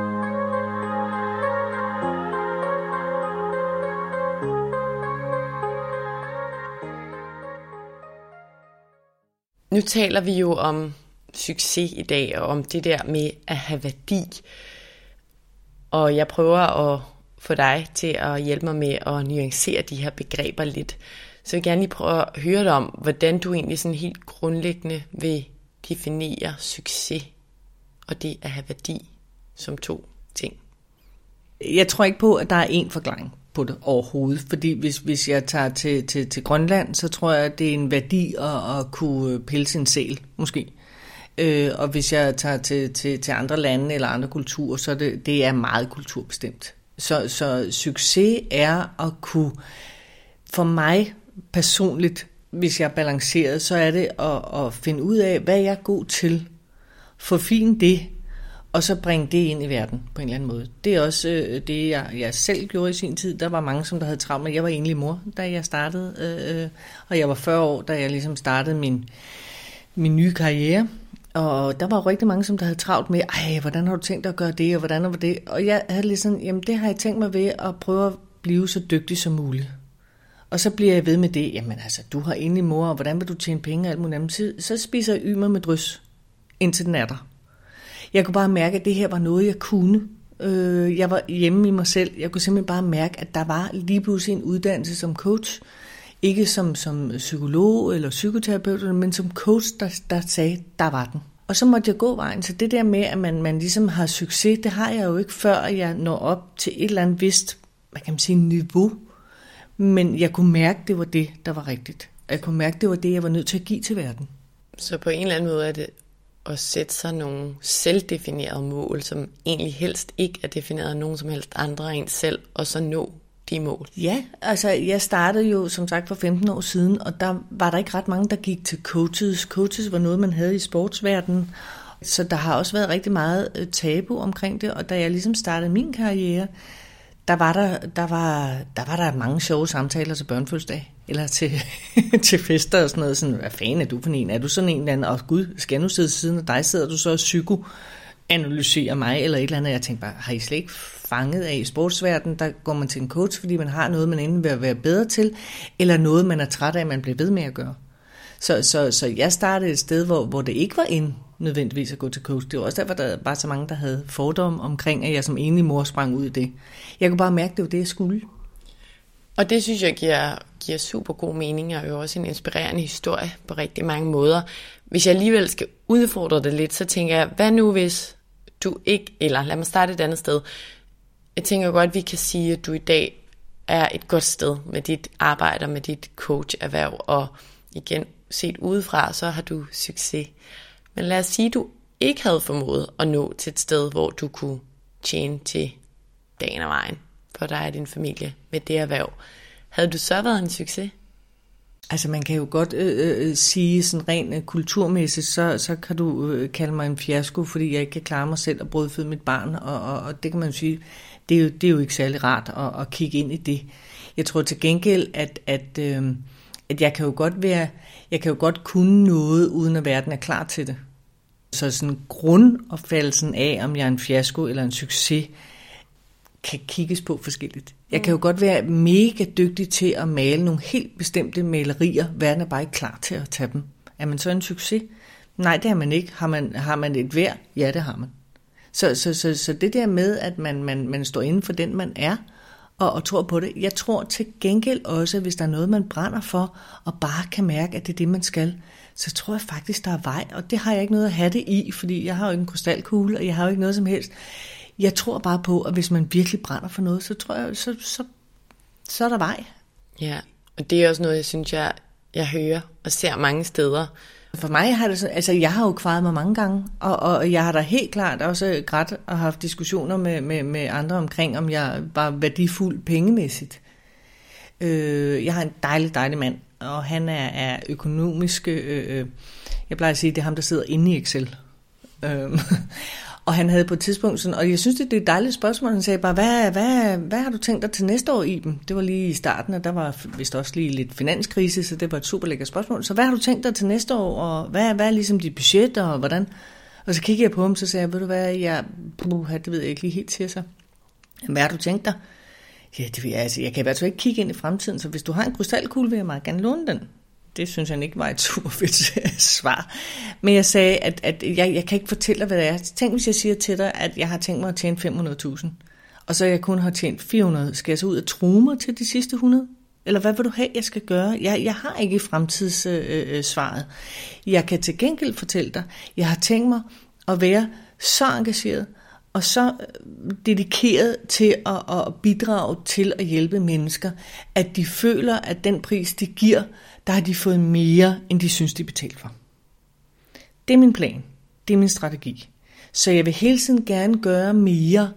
Nu taler vi jo om succes i dag, og om det der med at have værdi. Og jeg prøver at få dig til at hjælpe mig med at nuancere de her begreber lidt. Så jeg vil gerne lige prøve at høre dig om, hvordan du egentlig sådan helt grundlæggende vil definere succes og det at have værdi som to ting. Jeg tror ikke på, at der er én forklaring på det overhovedet, fordi hvis, hvis jeg tager til, til, til Grønland, så tror jeg, at det er en værdi at, at kunne øh, pelse en sæl, måske. Øh, og hvis jeg tager til, til, til andre lande eller andre kulturer, så det, det er meget kulturbestemt. Så, så succes er at kunne, for mig personligt, hvis jeg er balanceret, så er det at, at finde ud af, hvad jeg er god til. Forfine det, og så bringe det ind i verden på en eller anden måde. Det er også øh, det, jeg, jeg selv gjorde i sin tid. Der var mange, som der havde travlt med. Jeg var egentlig mor, da jeg startede, øh, øh og jeg var 40 år, da jeg ligesom startede min, min nye karriere. Og der var rigtig mange, som der havde travlt med, ej, hvordan har du tænkt dig at gøre det, og hvordan var det? Og jeg havde ligesom, jamen det har jeg tænkt mig ved at prøve at blive så dygtig som muligt. Og så bliver jeg ved med det, jamen altså, du har egentlig mor, og hvordan vil du tjene penge og alt muligt andet. Så, så spiser jeg ymer med drys, indtil den er der. Jeg kunne bare mærke, at det her var noget, jeg kunne. Øh, jeg var hjemme i mig selv. Jeg kunne simpelthen bare mærke, at der var lige pludselig en uddannelse som coach Ikke som, som psykolog eller psykoterapeut, men som coach, der, der sagde, der var den. Og så måtte jeg gå vejen. Så det der med, at man, man ligesom har succes, det har jeg jo ikke, før jeg når op til et eller andet vist, hvad kan man sige, niveau. Men jeg kunne mærke, det var det, der var rigtigt. Jeg kunne mærke, det var det, jeg var nødt til at give til verden. Så på en eller anden måde er det at sætte sig nogle selvdefinerede mål, som egentlig helst ikke er defineret af nogen som helst andre end selv, og så nå de mål. Ja, altså jeg startede jo som sagt for 15 år siden, og der var der ikke ret mange, der gik til coaches. Coaches var noget, man havde i sportsverdenen, så der har også været rigtig meget øh, tabu omkring det, og da jeg ligesom startede min karriere, der var der, der, var, der var der mange sjove samtaler til børnefødselsdag, eller til, til fester og sådan noget. Sådan, hvad fanden er du for en? Er du sådan en eller anden? Og gud, skal nu sidde siden af dig? Sidder du så og psyko analyserer mig, eller et eller andet. Jeg tænkte bare, har I slet ikke fanget af i sportsverdenen, der går man til en coach, fordi man har noget, man enten vil være bedre til, eller noget, man er træt af, man bliver ved med at gøre. Så, så, så jeg startede et sted, hvor, hvor det ikke var en nødvendigvis at gå til coach. Det var også derfor, der var så mange, der havde fordomme omkring, at jeg som enlig mor sprang ud i det. Jeg kunne bare mærke, at det var det, jeg skulle. Og det synes jeg giver, giver super god mening, og jo også en inspirerende historie på rigtig mange måder. Hvis jeg alligevel skal udfordre det lidt, så tænker jeg, hvad nu hvis du ikke, eller lad mig starte et andet sted. Jeg tænker godt, at vi kan sige, at du i dag er et godt sted med dit arbejde med dit coach-erhverv, og igen, set udefra, så har du succes. Men lad os sige, at du ikke havde formået at nå til et sted, hvor du kunne tjene til dagen og vejen for dig og din familie med det erhverv. Havde du så været en succes? Altså man kan jo godt øh, øh, øh, sige sådan rent øh, kulturmæssigt, så, så kan du øh, kalde mig en fiasko, fordi jeg ikke kan klare mig selv og brødføde mit barn, og, og, og det kan man jo sige, det er jo, det er jo ikke særlig rart at, at kigge ind i det. Jeg tror til gengæld, at, at, øh, at jeg kan jo godt være, jeg kan jo godt kunne noget, uden at verden er klar til det. Så sådan grundopfattelsen af, om jeg er en fiasko eller en succes, kan kigges på forskelligt. Jeg kan jo godt være mega dygtig til at male nogle helt bestemte malerier. Verden er bare ikke klar til at tage dem. Er man så en succes? Nej, det er man ikke. Har man, har man et værd? Ja, det har man. Så, så, så, så det der med, at man, man, man står inden for den, man er, og, og tror på det. Jeg tror til gengæld også, hvis der er noget, man brænder for, og bare kan mærke, at det er det, man skal, så tror jeg faktisk, der er vej. Og det har jeg ikke noget at have det i, fordi jeg har jo ikke en krystalkugle, og jeg har jo ikke noget som helst. Jeg tror bare på, at hvis man virkelig brænder for noget, så tror jeg, så, så, så er der vej. Ja, og det er også noget, jeg synes, jeg, jeg hører og ser mange steder. For mig har det sådan, altså jeg har jo kvaret mig mange gange, og, og jeg har da helt klart også grædt og haft diskussioner med, med, med andre omkring, om jeg var værdifuld pengemæssigt. Øh, jeg har en dejlig, dejlig mand, og han er, er økonomisk, øh, øh jeg plejer at sige, det er ham, der sidder inde i Excel. Øh, og han havde på et tidspunkt sådan, og jeg synes, det er et dejligt spørgsmål, han sagde bare, hvad, hvad, hvad har du tænkt dig til næste år i? Det var lige i starten, og der var vist også lige lidt finanskrise, så det var et super lækkert spørgsmål. Så hvad har du tænkt dig til næste år, og hvad, hvad er ligesom dit budget, og hvordan? Og så kiggede jeg på ham, så sagde jeg, ved du hvad, jeg, puh, det ved jeg ikke lige helt til sig. Hvad har du tænkt dig? Ja, det vil jeg, altså, jeg kan i hvert fald ikke kigge ind i fremtiden, så hvis du har en krystalkugle, vil jeg meget gerne låne den det synes han ikke var et super fedt svar. Men jeg sagde, at, at jeg, jeg kan ikke fortælle dig, hvad det er. Tænk, hvis jeg siger til dig, at jeg har tænkt mig at tjene 500.000, og så jeg kun har tjent 400. Skal jeg så ud og true mig til de sidste 100? Eller hvad vil du have, jeg skal gøre? Jeg, jeg har ikke fremtidssvaret. Øh, jeg kan til gengæld fortælle dig, jeg har tænkt mig at være så engageret, og så øh, dedikeret til at, at bidrage til at hjælpe mennesker, at de føler, at den pris, de giver, der har de fået mere, end de synes, de betalt for. Det er min plan. Det er min strategi. Så jeg vil hele tiden gerne gøre mere,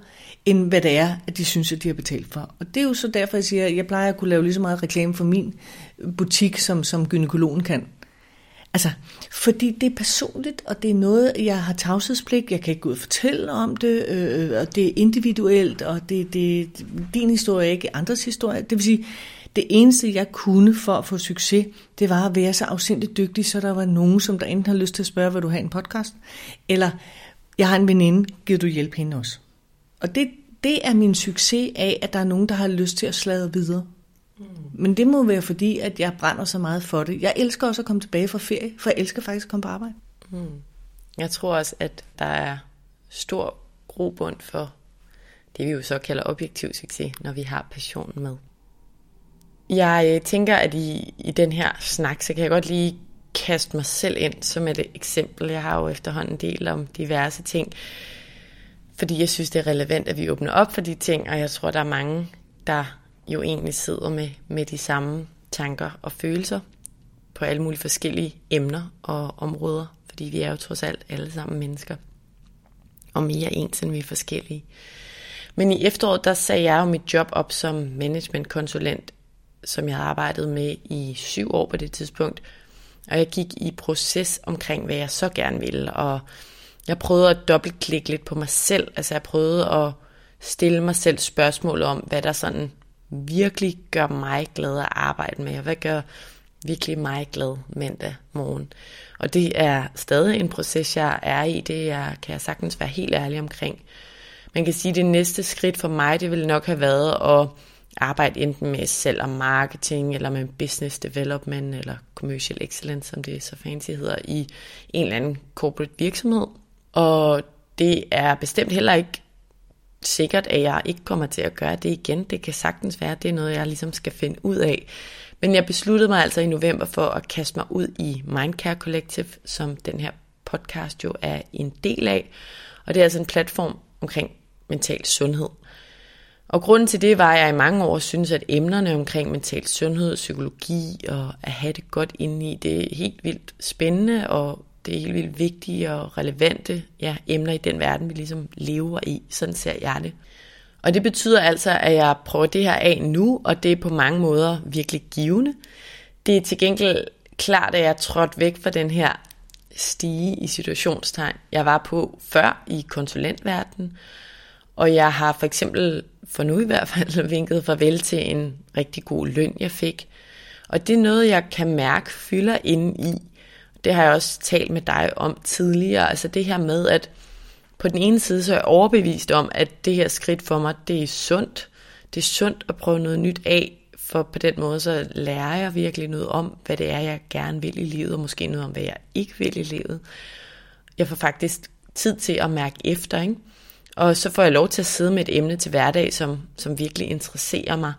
end hvad det er, at de synes, at de har betalt for. Og det er jo så derfor, jeg siger, at jeg plejer at kunne lave lige så meget reklame for min butik, som, som gynekologen kan. Altså, fordi det er personligt, og det er noget, jeg har tavshedspligt, jeg kan ikke gå ud og fortælle om det, øh, og det er individuelt, og det, det din historie, ikke andres historie. Det vil sige, det eneste, jeg kunne for at få succes, det var at være så afsindigt dygtig, så der var nogen, som der enten har lyst til at spørge, vil du have en podcast? Eller, jeg har en veninde, giver du hjælp hende også? Og det, det er min succes af, at der er nogen, der har lyst til at sladre videre. Mm. Men det må være fordi, at jeg brænder så meget for det. Jeg elsker også at komme tilbage fra ferie, for jeg elsker faktisk at komme på arbejde. Mm. Jeg tror også, at der er stor grobund for det, vi jo så kalder objektiv succes, når vi har passionen med. Jeg øh, tænker, at i, i den her snak, så kan jeg godt lige kaste mig selv ind som et eksempel. Jeg har jo efterhånden del om diverse ting, fordi jeg synes, det er relevant, at vi åbner op for de ting, og jeg tror, der er mange, der jo egentlig sidder med, med de samme tanker og følelser på alle mulige forskellige emner og områder, fordi vi er jo trods alt alle sammen mennesker, og mere ens end vi er forskellige. Men i efteråret, der sagde jeg jo mit job op som managementkonsulent, som jeg havde arbejdet med i syv år på det tidspunkt, og jeg gik i proces omkring, hvad jeg så gerne ville, og jeg prøvede at dobbeltklikke lidt på mig selv, altså jeg prøvede at stille mig selv spørgsmål om, hvad der sådan virkelig gør mig glad at arbejde med, og hvad gør virkelig mig glad mandag morgen. Og det er stadig en proces, jeg er i, det er, kan jeg sagtens være helt ærlig omkring. Man kan sige, at det næste skridt for mig, det ville nok have været at arbejde enten med salg og marketing, eller med business development, eller commercial excellence, som det så fancy hedder, i en eller anden corporate virksomhed. Og det er bestemt heller ikke sikkert, at jeg ikke kommer til at gøre det igen. Det kan sagtens være, at det er noget, jeg ligesom skal finde ud af. Men jeg besluttede mig altså i november for at kaste mig ud i Mindcare Collective, som den her podcast jo er en del af. Og det er altså en platform omkring mental sundhed. Og grunden til det var, at jeg i mange år synes, at emnerne omkring mental sundhed, psykologi og at have det godt inde i, det er helt vildt spændende, og det er helt vildt vigtige og relevante ja, emner i den verden, vi ligesom lever i. Sådan ser jeg det. Og det betyder altså, at jeg prøver det her af nu, og det er på mange måder virkelig givende. Det er til gengæld klart, at jeg er trådt væk fra den her stige i situationstegn, jeg var på før i konsulentverdenen. Og jeg har for eksempel, for nu i hvert fald, vinket farvel til en rigtig god løn, jeg fik. Og det er noget, jeg kan mærke fylder inde i. Det har jeg også talt med dig om tidligere. Altså det her med, at på den ene side, så er jeg overbevist om, at det her skridt for mig, det er sundt. Det er sundt at prøve noget nyt af, for på den måde, så lærer jeg virkelig noget om, hvad det er, jeg gerne vil i livet, og måske noget om, hvad jeg ikke vil i livet. Jeg får faktisk tid til at mærke efter, ikke? Og så får jeg lov til at sidde med et emne til hverdag, som, som virkelig interesserer mig.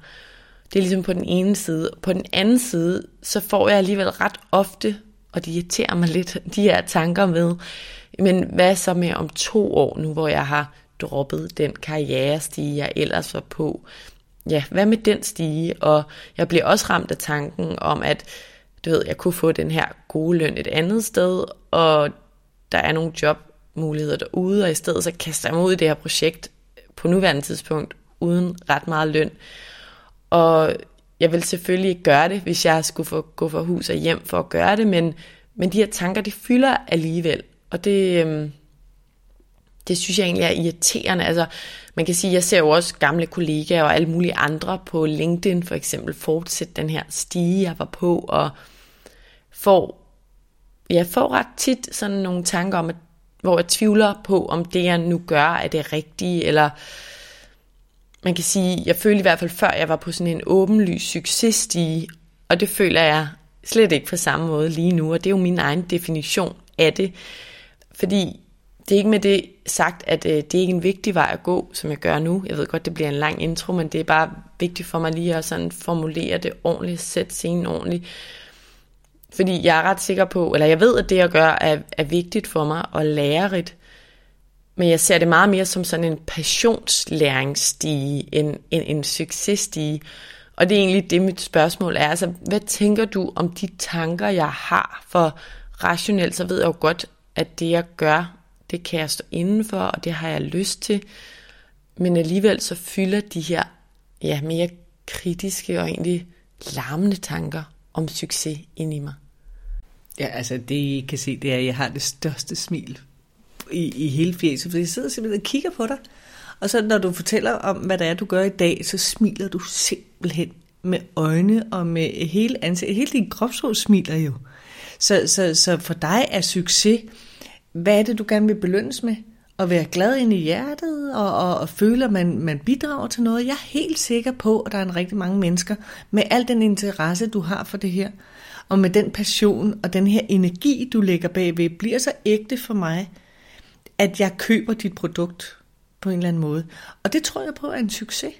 Det er ligesom på den ene side. På den anden side, så får jeg alligevel ret ofte, og det irriterer mig lidt, de her tanker med, men hvad så med om to år nu, hvor jeg har droppet den karrierestige, jeg ellers var på? Ja, hvad med den stige? Og jeg bliver også ramt af tanken om, at du ved, jeg kunne få den her gode løn et andet sted, og der er nogle muligheder derude, og i stedet så kaster jeg mig ud i det her projekt på nuværende tidspunkt uden ret meget løn. Og jeg vil selvfølgelig ikke gøre det, hvis jeg skulle få, gå fra hus og hjem for at gøre det, men, men de her tanker, de fylder alligevel. Og det, øhm, det synes jeg egentlig er irriterende. Altså, man kan sige, jeg ser jo også gamle kollegaer og alle mulige andre på LinkedIn for eksempel fortsætte den her stige, jeg var på, og får, jeg får ret tit sådan nogle tanker om, at, hvor jeg tvivler på, om det jeg nu gør, er det rigtige, eller man kan sige, jeg følte i hvert fald før, jeg var på sådan en åbenlys successtige, og det føler jeg slet ikke på samme måde lige nu, og det er jo min egen definition af det. Fordi det er ikke med det sagt, at øh, det er ikke en vigtig vej at gå, som jeg gør nu. Jeg ved godt, det bliver en lang intro, men det er bare vigtigt for mig lige at sådan formulere det ordentligt, sætte scenen ordentligt. Fordi jeg er ret sikker på, eller jeg ved, at det jeg gør er, er vigtigt for mig og lærerigt. Men jeg ser det meget mere som sådan en passionslæringsstige, end en, en successtige. Og det er egentlig det, mit spørgsmål er. Altså, hvad tænker du om de tanker, jeg har? For rationelt, så ved jeg jo godt, at det jeg gør, det kan jeg stå indenfor, og det har jeg lyst til. Men alligevel så fylder de her ja, mere kritiske og egentlig larmende tanker om succes ind i mig. Ja, altså det I kan se, det er, at jeg har det største smil i, i hele fjeset, for jeg sidder simpelthen og kigger på dig. Og så når du fortæller om, hvad det er, du gør i dag, så smiler du simpelthen med øjne og med hele ansigtet. Hele din kropshår smiler jo. Så, så, så for dig er succes, hvad er det, du gerne vil belønnes med? At være glad ind i hjertet og, og, og føle, at man, man bidrager til noget. Jeg er helt sikker på, at der er en rigtig mange mennesker med al den interesse, du har for det her, og med den passion og den her energi, du lægger bagved, bliver så ægte for mig, at jeg køber dit produkt på en eller anden måde. Og det tror jeg på er en succes.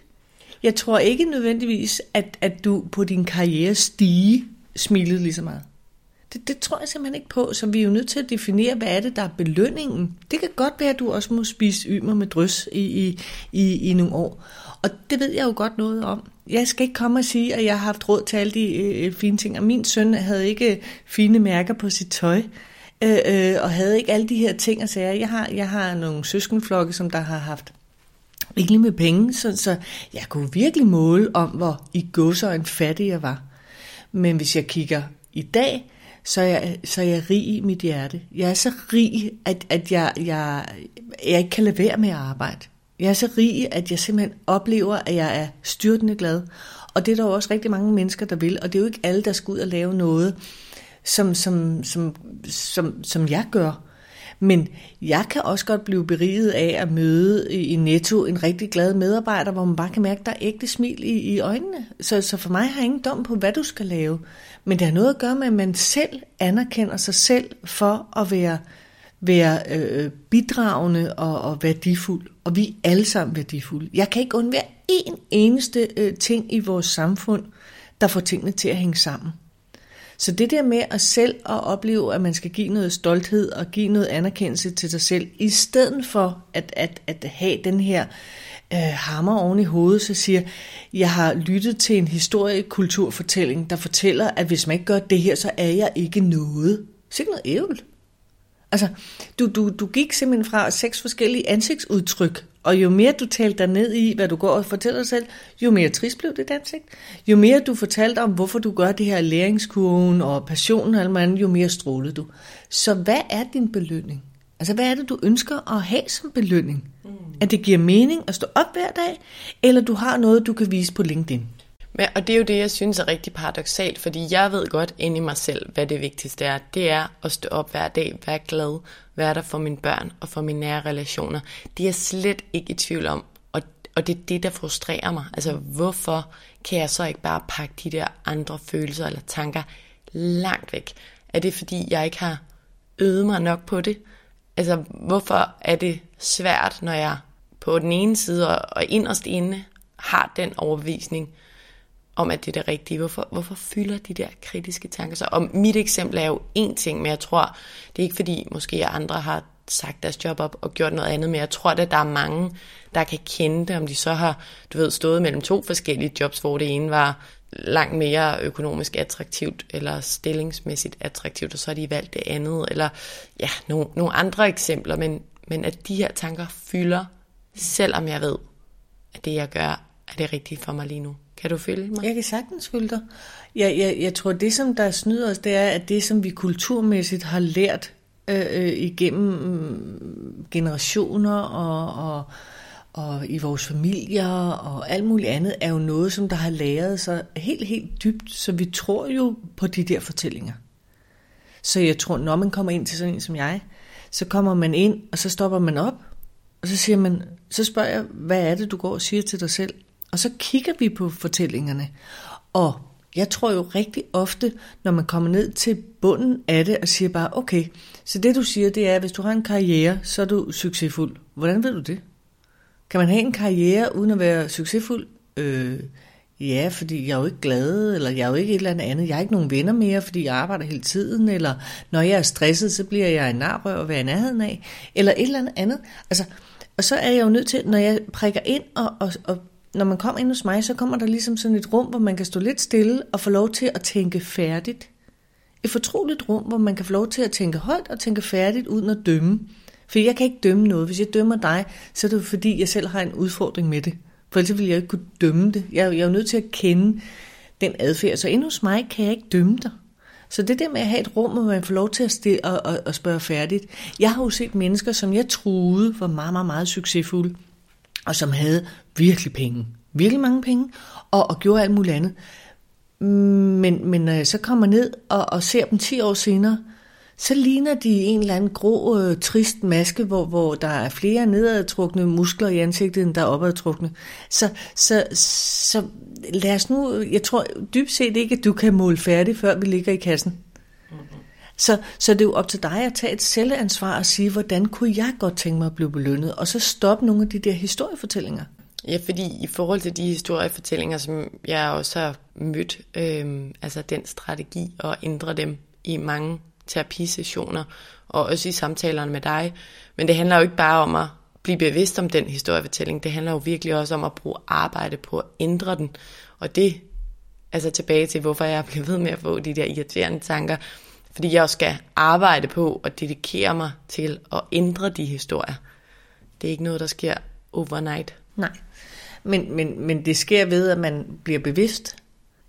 Jeg tror ikke nødvendigvis, at, at du på din karriere stige smilede lige så meget. Det, det tror jeg simpelthen ikke på, så vi er jo nødt til at definere, hvad er det, der er belønningen. Det kan godt være, at du også må spise ymer med drøs i, i, i, i nogle år. Og det ved jeg jo godt noget om. Jeg skal ikke komme og sige, at jeg har haft råd til alle de øh, øh, fine ting. Og min søn havde ikke fine mærker på sit tøj. Øh, øh, og havde ikke alle de her ting og sager. Jeg har, jeg har nogle søskenflokke, som der har haft rigeligt med penge, så, så jeg kunne virkelig måle om, hvor i en fattig jeg var. Men hvis jeg kigger i dag, så er jeg, så er jeg rig i mit hjerte. Jeg er så rig, at, at jeg, jeg, jeg ikke kan lade være med at arbejde. Jeg er så rig, at jeg simpelthen oplever, at jeg er styrtende glad. Og det er der jo også rigtig mange mennesker, der vil. Og det er jo ikke alle, der skal ud og lave noget, som, som, som, som, som jeg gør. Men jeg kan også godt blive beriget af at møde i Netto en rigtig glad medarbejder, hvor man bare kan mærke, at der er ægte smil i, i øjnene. Så, så for mig har jeg ingen dom på, hvad du skal lave. Men det har noget at gøre med, at man selv anerkender sig selv for at være, være øh, bidragende og, og værdifuld. Og vi er alle sammen værdifulde. Jeg kan ikke undvære en eneste øh, ting i vores samfund, der får tingene til at hænge sammen. Så det der med at selv at opleve, at man skal give noget stolthed og give noget anerkendelse til sig selv, i stedet for at, at, at have den her øh, hammer oven i hovedet, så siger, jeg har lyttet til en historiekulturfortælling, der fortæller, at hvis man ikke gør det her, så er jeg ikke noget. Så ikke noget ævl. Altså, du, du, du gik simpelthen fra seks forskellige ansigtsudtryk, og jo mere du talte dig ned i, hvad du går og fortæller dig selv, jo mere trist blev det ansigt. Jo mere du fortalte om, hvorfor du gør det her læringskurven og passionen og alt andet, jo mere strålede du. Så hvad er din belønning? Altså, hvad er det, du ønsker at have som belønning? Mm. At det giver mening at stå op hver dag, eller du har noget, du kan vise på LinkedIn? Men, og det er jo det, jeg synes er rigtig paradoxalt, fordi jeg ved godt ind i mig selv, hvad det vigtigste er. Det er at stå op hver dag, være glad, være der for mine børn og for mine nære relationer. Det er jeg slet ikke i tvivl om, og, og det er det, der frustrerer mig. Altså, hvorfor kan jeg så ikke bare pakke de der andre følelser eller tanker langt væk? Er det, fordi jeg ikke har øvet mig nok på det? Altså, hvorfor er det svært, når jeg på den ene side og inderst inde har den overbevisning, om, at det er det rigtige. Hvorfor, hvorfor fylder de der kritiske tanker sig? Og mit eksempel er jo en ting, men jeg tror, det er ikke fordi, måske andre har sagt deres job op og gjort noget andet, men jeg tror, at der er mange, der kan kende det, om de så har, du ved, stået mellem to forskellige jobs, hvor det ene var langt mere økonomisk attraktivt, eller stillingsmæssigt attraktivt, og så har de valgt det andet, eller ja, nogle, nogle andre eksempler, men, men at de her tanker fylder, selvom jeg ved, at det jeg gør, er det rigtige for mig lige nu. Kan du følge mig? Jeg kan sagtens følge dig. Jeg, jeg, jeg tror, det som der snyder os, det er, at det som vi kulturmæssigt har lært øh, øh, igennem mm, generationer og, og, og i vores familier og alt muligt andet, er jo noget, som der har læret sig helt, helt dybt. Så vi tror jo på de der fortællinger. Så jeg tror, når man kommer ind til sådan en som jeg, så kommer man ind, og så stopper man op, og så siger man, så spørger jeg, hvad er det, du går og siger til dig selv? Og så kigger vi på fortællingerne. Og jeg tror jo rigtig ofte, når man kommer ned til bunden af det og siger bare, okay, så det du siger, det er, at hvis du har en karriere, så er du succesfuld. Hvordan ved du det? Kan man have en karriere uden at være succesfuld? Øh, ja, fordi jeg er jo ikke glad, eller jeg er jo ikke et eller andet andet. Jeg har ikke nogen venner mere, fordi jeg arbejder hele tiden, eller når jeg er stresset, så bliver jeg en narrør at være i nærheden af, eller et eller andet andet. Altså, og så er jeg jo nødt til, når jeg prikker ind og, og, og når man kommer ind hos mig, så kommer der ligesom sådan et rum, hvor man kan stå lidt stille og få lov til at tænke færdigt. Et fortroligt rum, hvor man kan få lov til at tænke højt og tænke færdigt uden at dømme. For jeg kan ikke dømme noget. Hvis jeg dømmer dig, så er det fordi, jeg selv har en udfordring med det. For ellers ville jeg ikke kunne dømme det. Jeg, jeg er jo nødt til at kende den adfærd. Så endnu hos mig kan jeg ikke dømme dig. Så det der med at have et rum, hvor man får lov til at, stille og, og, og spørge færdigt. Jeg har jo set mennesker, som jeg troede var meget, meget, meget succesfulde og som havde virkelig penge, virkelig mange penge, og, og gjorde alt muligt andet. Men, men når jeg så kommer ned og, og ser dem 10 år senere, så ligner de en eller anden grå, øh, trist maske, hvor, hvor der er flere nedadtrukne muskler i ansigtet, end der er opadtrukne. Så, så, så lad os nu, jeg tror dybt set ikke, at du kan måle færdig, før vi ligger i kassen. Mhm. Så, så det er jo op til dig at tage et selvansvar og sige, hvordan kunne jeg godt tænke mig at blive belønnet, og så stoppe nogle af de der historiefortællinger. Ja, fordi i forhold til de historiefortællinger, som jeg også har mødt, øh, altså den strategi at ændre dem i mange terapisessioner, og også i samtalerne med dig. Men det handler jo ikke bare om at blive bevidst om den historiefortælling, det handler jo virkelig også om at bruge arbejde på at ændre den. Og det, altså tilbage til, hvorfor jeg bliver ved med at få de der irriterende tanker, fordi jeg skal arbejde på at dedikere mig til at ændre de historier. Det er ikke noget, der sker overnight. Nej, men, men, men det sker ved, at man bliver bevidst,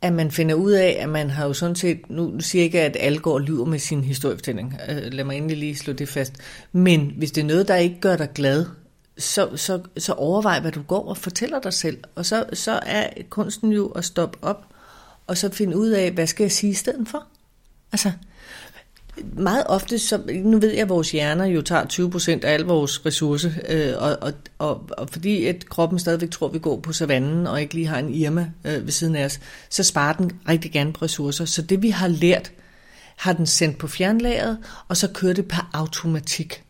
at man finder ud af, at man har jo sådan set, nu siger jeg ikke, at alle går og lyver med sin historiefortælling, øh, lad mig endelig lige slå det fast, men hvis det er noget, der ikke gør dig glad, så, så, så overvej, hvad du går og fortæller dig selv, og så, så er kunsten jo at stoppe op, og så finde ud af, hvad skal jeg sige i stedet for? Altså, meget ofte, så, nu ved jeg, at vores hjerner jo tager 20 procent af al vores ressource, øh, og, og, og, og fordi at kroppen stadigvæk tror, at vi går på savannen, og ikke lige har en Irma øh, ved siden af os, så sparer den rigtig gerne på ressourcer. Så det vi har lært, har den sendt på fjernlageret, og så kører det per automatik.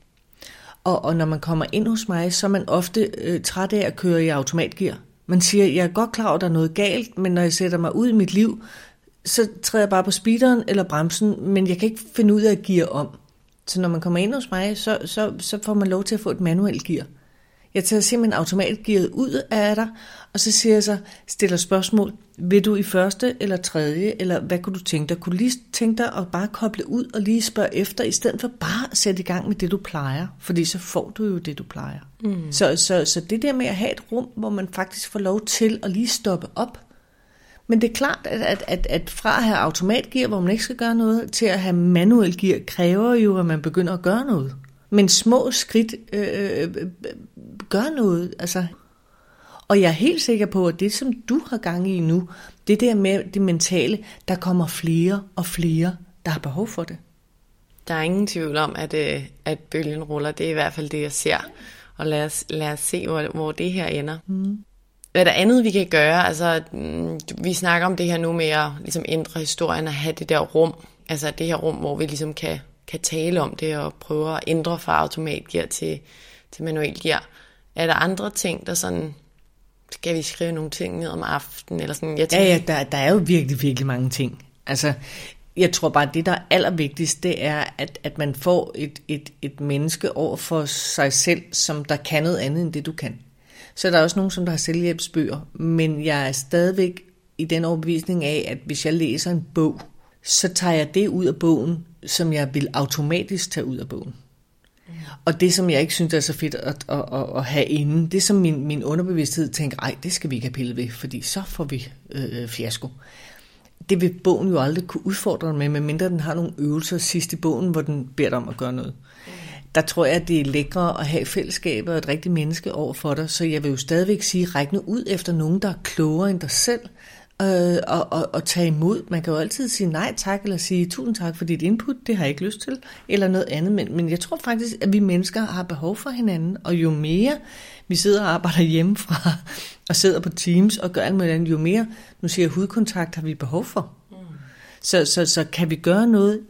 Og, og når man kommer ind hos mig, så er man ofte øh, træt af at køre i automatgear. Man siger, jeg er godt klar over, at der er noget galt, men når jeg sætter mig ud i mit liv, så træder jeg bare på speederen eller bremsen, men jeg kan ikke finde ud af at gear om. Så når man kommer ind hos mig, så, så, så får man lov til at få et manuelt gear. Jeg tager simpelthen automatgearet ud af dig, og så siger jeg så, stiller spørgsmål, vil du i første eller tredje, eller hvad kunne du tænke dig? Kunne lige tænke dig at bare koble ud og lige spørge efter, i stedet for bare at sætte i gang med det, du plejer? Fordi så får du jo det, du plejer. Mm. Så, så, så det der med at have et rum, hvor man faktisk får lov til at lige stoppe op, men det er klart, at, at, at, at fra at have automatgear, hvor man ikke skal gøre noget, til at have manuel gear, kræver jo, at man begynder at gøre noget. Men små skridt øh, øh, øh, gør noget. Altså. Og jeg er helt sikker på, at det, som du har gang i nu, det der med det mentale, der kommer flere og flere, der har behov for det. Der er ingen tvivl om, at, øh, at bølgen ruller. Det er i hvert fald det, jeg ser. Og lad os, lad os se, hvor, hvor det her ender. Mm. Hvad er der andet, vi kan gøre? Altså, mm, vi snakker om det her nu med at ligesom ændre historien og have det der rum. Altså det her rum, hvor vi ligesom kan, kan tale om det og prøve at ændre fra automatgear til, til manuel gear. Er der andre ting, der sådan... Skal vi skrive nogle ting ned om aftenen? Eller sådan, jeg tænker... Ja, ja der, der er jo virkelig, virkelig mange ting. Altså, jeg tror bare, det der er allervigtigst, det er, at, at man får et, et, et menneske over for sig selv, som der kan noget andet end det, du kan. Så er der også nogen, som der har selvhjælpsbøger, men jeg er stadigvæk i den overbevisning af, at hvis jeg læser en bog, så tager jeg det ud af bogen, som jeg vil automatisk tage ud af bogen. Og det, som jeg ikke synes er så fedt at, at, at, at have inde, det som min, min underbevidsthed tænker, ej, det skal vi ikke have pillet ved, fordi så får vi øh, fiasko. Det vil bogen jo aldrig kunne udfordre med, medmindre den har nogle øvelser sidst i bogen, hvor den beder dig om at gøre noget der tror jeg, at det er lækre at have fællesskabet og et rigtigt menneske over for dig. Så jeg vil jo stadigvæk sige, ræk nu ud efter nogen, der er klogere end dig selv, øh, og, og, og tage imod. Man kan jo altid sige nej tak, eller sige tusind tak for dit input, det har jeg ikke lyst til, eller noget andet. Men, men jeg tror faktisk, at vi mennesker har behov for hinanden, og jo mere vi sidder og arbejder hjemmefra, og sidder på Teams og gør alt muligt andet, jo mere, nu siger jeg, hudkontakt har vi behov for. Mm. Så, så, så kan vi gøre noget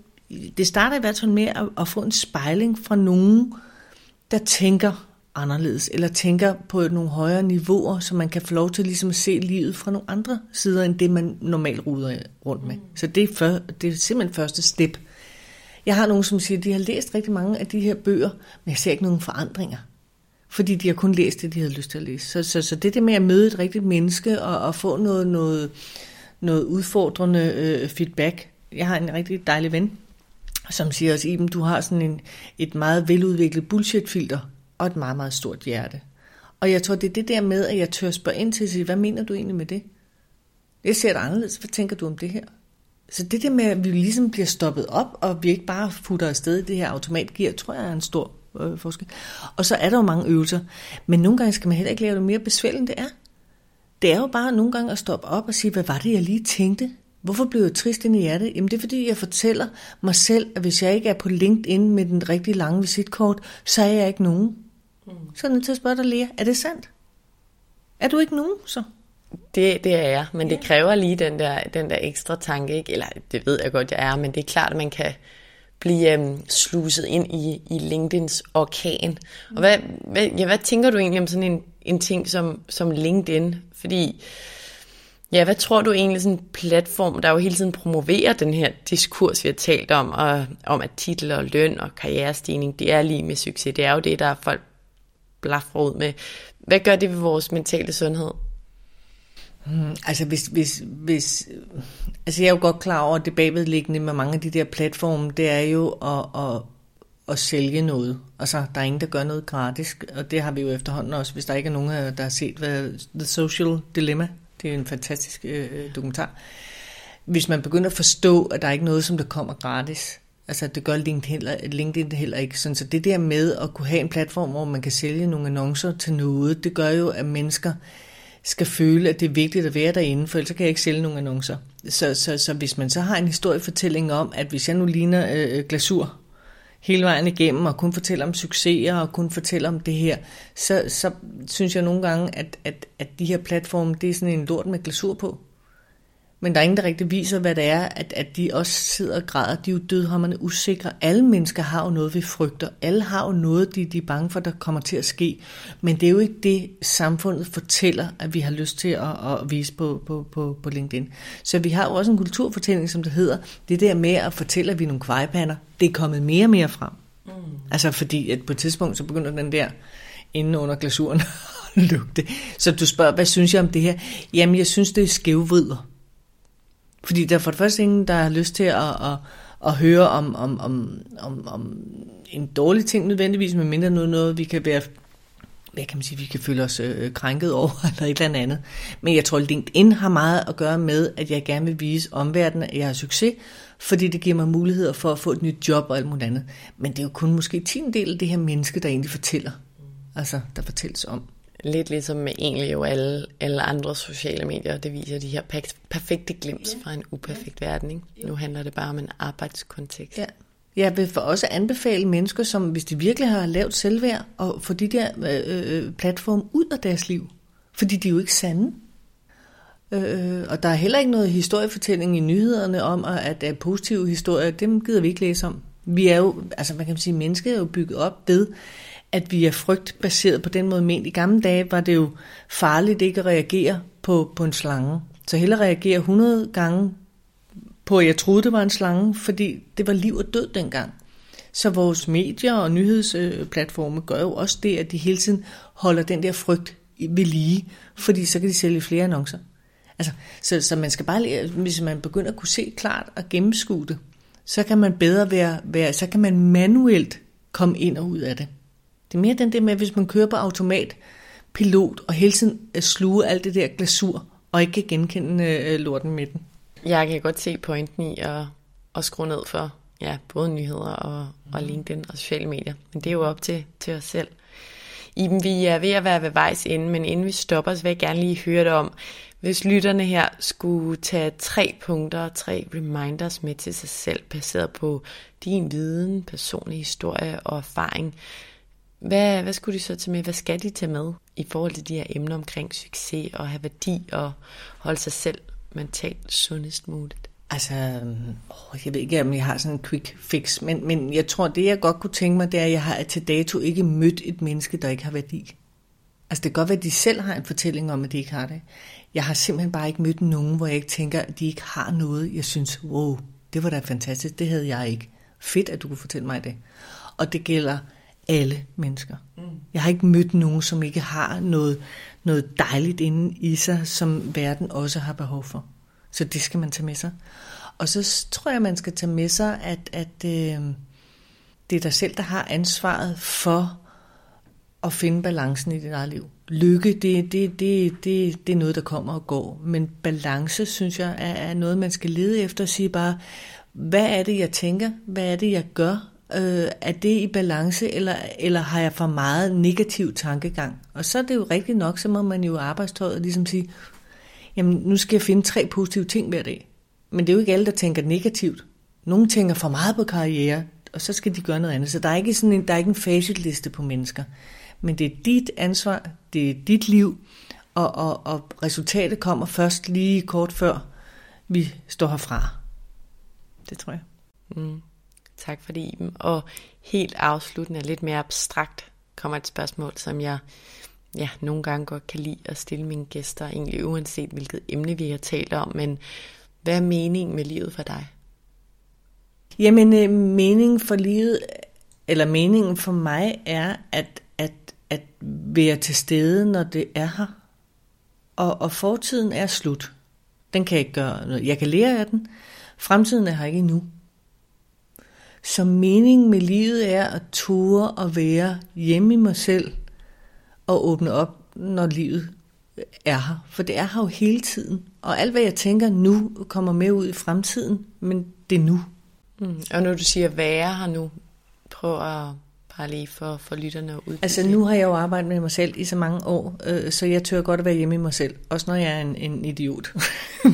det starter i hvert fald med at, at få en spejling fra nogen, der tænker anderledes, eller tænker på nogle højere niveauer, så man kan få lov til ligesom at se livet fra nogle andre sider, end det man normalt ruder rundt med. Mm. Så det er, for, det er simpelthen første step. Jeg har nogen, som siger, at de har læst rigtig mange af de her bøger, men jeg ser ikke nogen forandringer. Fordi de har kun læst det, de havde lyst til at læse. Så, så, så det der med at møde et rigtigt menneske og, og få noget, noget, noget udfordrende øh, feedback. Jeg har en rigtig dejlig ven, som siger os, Iben, du har sådan en, et meget veludviklet bullshit-filter og et meget, meget stort hjerte. Og jeg tror, det er det der med, at jeg tør spørge ind til at sige, hvad mener du egentlig med det? Jeg ser det anderledes. Hvad tænker du om det her? Så det der med, at vi ligesom bliver stoppet op, og vi ikke bare futter afsted i det her automatgear, tror jeg er en stor øh, forskel. Og så er der jo mange øvelser. Men nogle gange skal man heller ikke lave det mere besværligt, end det er. Det er jo bare nogle gange at stoppe op og sige, hvad var det, jeg lige tænkte? Hvorfor blev jeg trist ind i hjertet? Jamen det er fordi, jeg fortæller mig selv, at hvis jeg ikke er på LinkedIn med den rigtig lange visitkort, så er jeg ikke nogen. Mm. Så er jeg nødt til at spørge dig, Lea, er det sandt? Er du ikke nogen, så? Det, det er jeg, men det kræver lige den der, den der ekstra tanke, ikke? eller det ved jeg godt, jeg er, men det er klart, at man kan, blive øhm, sluset ind i, i LinkedIns orkan. Og hvad, hvad, ja, hvad tænker du egentlig om sådan en, en ting som, som LinkedIn? Fordi, ja, hvad tror du egentlig sådan en platform, der jo hele tiden promoverer den her diskurs, vi har talt om, og, om at titel og løn og karrierestigning, det er lige med succes. Det er jo det, der folk blaffer ud med. Hvad gør det ved vores mentale sundhed? Hmm, altså hvis, hvis, hvis, altså jeg er jo godt klar over, at det bagvedliggende med mange af de der platforme, det er jo at, at, at sælge noget. Altså der er ingen, der gør noget gratis, og det har vi jo efterhånden også, hvis der ikke er nogen, der har set hvad The Social Dilemma, det er en fantastisk øh, dokumentar. Hvis man begynder at forstå, at der er ikke noget, som der kommer gratis, altså det gør LinkedIn heller, LinkedIn heller ikke. Sådan, så det der med at kunne have en platform, hvor man kan sælge nogle annoncer til noget, det gør jo, at mennesker skal føle, at det er vigtigt at være derinde, for ellers kan jeg ikke sælge nogle annoncer. Så, så, så hvis man så har en historiefortælling om, at hvis jeg nu ligner øh, øh glasur hele vejen igennem, og kun fortælle om succeser, og kun fortælle om det her, så, så synes jeg nogle gange, at, at, at de her platforme, det er sådan en lort med glasur på. Men der er ingen, der rigtig viser, hvad det er, at, at de også sidder og græder. De er jo dødhammerne usikre. Alle mennesker har jo noget, vi frygter. Alle har jo noget, de, de er bange for, der kommer til at ske. Men det er jo ikke det, samfundet fortæller, at vi har lyst til at, at vise på, på, på, på LinkedIn. Så vi har jo også en kulturfortælling, som det hedder. Det der med at fortælle, at vi er nogle kvejpander, det er kommet mere og mere frem. Mm. Altså fordi, at på et tidspunkt, så begynder den der inde under glasuren at lugte. Så du spørger, hvad synes jeg om det her? Jamen, jeg synes, det er skævvrider. Fordi der er for det første ingen, der har lyst til at, at, at høre om, om, om, om, om en dårlig ting nødvendigvis, men mindre noget, noget vi kan være hvad kan man sige, vi kan føle os øh, krænket over, eller et eller andet. Men jeg tror, LinkedIn har meget at gøre med, at jeg gerne vil vise omverdenen, at jeg har succes, fordi det giver mig muligheder for at få et nyt job og alt muligt andet. Men det er jo kun måske 10 del af det her menneske, der egentlig fortæller. Altså, der fortælles om lidt ligesom med egentlig jo alle, alle andre sociale medier, det viser de her perfekte glimt ja. fra en uperfekt ja. verden. Ikke? Nu handler det bare om en arbejdskontekst. Ja. Jeg vil for også anbefale mennesker, som hvis de virkelig har lavt selvværd, at få de der øh, øh, platform ud af deres liv. Fordi de er jo ikke sande. Øh, og der er heller ikke noget historiefortælling i nyhederne om, at, at positive historier, dem gider vi ikke læse om. Vi er jo, altså man kan sige, mennesket er jo bygget op ved, at vi er frygtbaseret på den måde ment. I gamle dage var det jo farligt ikke at reagere på, på en slange. Så hellere reagere 100 gange på, at jeg troede, det var en slange, fordi det var liv og død dengang. Så vores medier og nyhedsplatforme gør jo også det, at de hele tiden holder den der frygt ved lige, fordi så kan de sælge flere annoncer. Altså, så, så man skal bare, hvis man begynder at kunne se klart og gennemskue det, så kan man bedre være, være, så kan man manuelt komme ind og ud af det. Det er mere den der med, hvis man kører på automat, pilot, og hele tiden sluge alt det der glasur, og ikke kan genkende øh, lorten med den. Jeg kan godt se pointen i at, at skrue ned for ja, både nyheder og, og mm. LinkedIn og sociale medier. Men det er jo op til, til os selv. Iben, vi er ved at være ved vejs ende, men inden vi stopper, så vil jeg gerne lige høre dig om, hvis lytterne her skulle tage tre punkter, tre reminders med til sig selv, baseret på din viden, personlig historie og erfaring, hvad, hvad skulle de så tage med? Hvad skal de tage med i forhold til de her emner omkring succes og have værdi og holde sig selv mentalt sundest muligt? Altså, jeg ved ikke, om jeg har sådan en quick fix, men, men jeg tror, det jeg godt kunne tænke mig, det er, at jeg har til dato ikke mødt et menneske, der ikke har værdi. Altså, det kan godt være, at de selv har en fortælling om, at de ikke har det. Jeg har simpelthen bare ikke mødt nogen, hvor jeg ikke tænker, at de ikke har noget. Jeg synes, wow, det var da fantastisk, det havde jeg ikke. Fedt, at du kunne fortælle mig det. Og det gælder alle mennesker. Mm. Jeg har ikke mødt nogen, som ikke har noget, noget dejligt inde i sig, som verden også har behov for. Så det skal man tage med sig. Og så tror jeg, man skal tage med sig, at, at øh, det er dig selv, der har ansvaret for at finde balancen i dit eget liv. Lykke, det, det, det, det, det er noget, der kommer og går. Men balance, synes jeg, er, er noget, man skal lede efter og sige bare, hvad er det, jeg tænker? Hvad er det, jeg gør? Øh, er det i balance, eller, eller har jeg for meget negativ tankegang? Og så er det jo rigtigt nok, så må man jo arbejdstøjet ligesom sige, jamen nu skal jeg finde tre positive ting hver dag. Men det er jo ikke alle, der tænker negativt. Nogle tænker for meget på karriere, og så skal de gøre noget andet. Så der er ikke, sådan en, der er ikke en facitliste på mennesker. Men det er dit ansvar, det er dit liv, og, og, og resultatet kommer først lige kort før vi står herfra. Det tror jeg. Mm. Tak for det, Iben. Og helt afsluttende, lidt mere abstrakt, kommer et spørgsmål, som jeg ja, nogle gange godt kan lide at stille mine gæster, egentlig uanset hvilket emne vi har talt om, men hvad er meningen med livet for dig? Jamen, øh, meningen for livet, eller meningen for mig er, at, at, at være til stede, når det er her. Og, og fortiden er slut. Den kan jeg ikke gøre noget. Jeg kan lære af den. Fremtiden er her ikke endnu. Så meningen med livet er at ture og være hjemme i mig selv og åbne op, når livet er her. For det er her jo hele tiden. Og alt, hvad jeg tænker nu, kommer med ud i fremtiden, men det er nu. Mm. Og når du siger være her nu, prøv at bare lige for, for lytterne at uddybe. Altså nu har jeg jo arbejdet med mig selv i så mange år, øh, så jeg tør godt at være hjemme i mig selv, også når jeg er en, en idiot.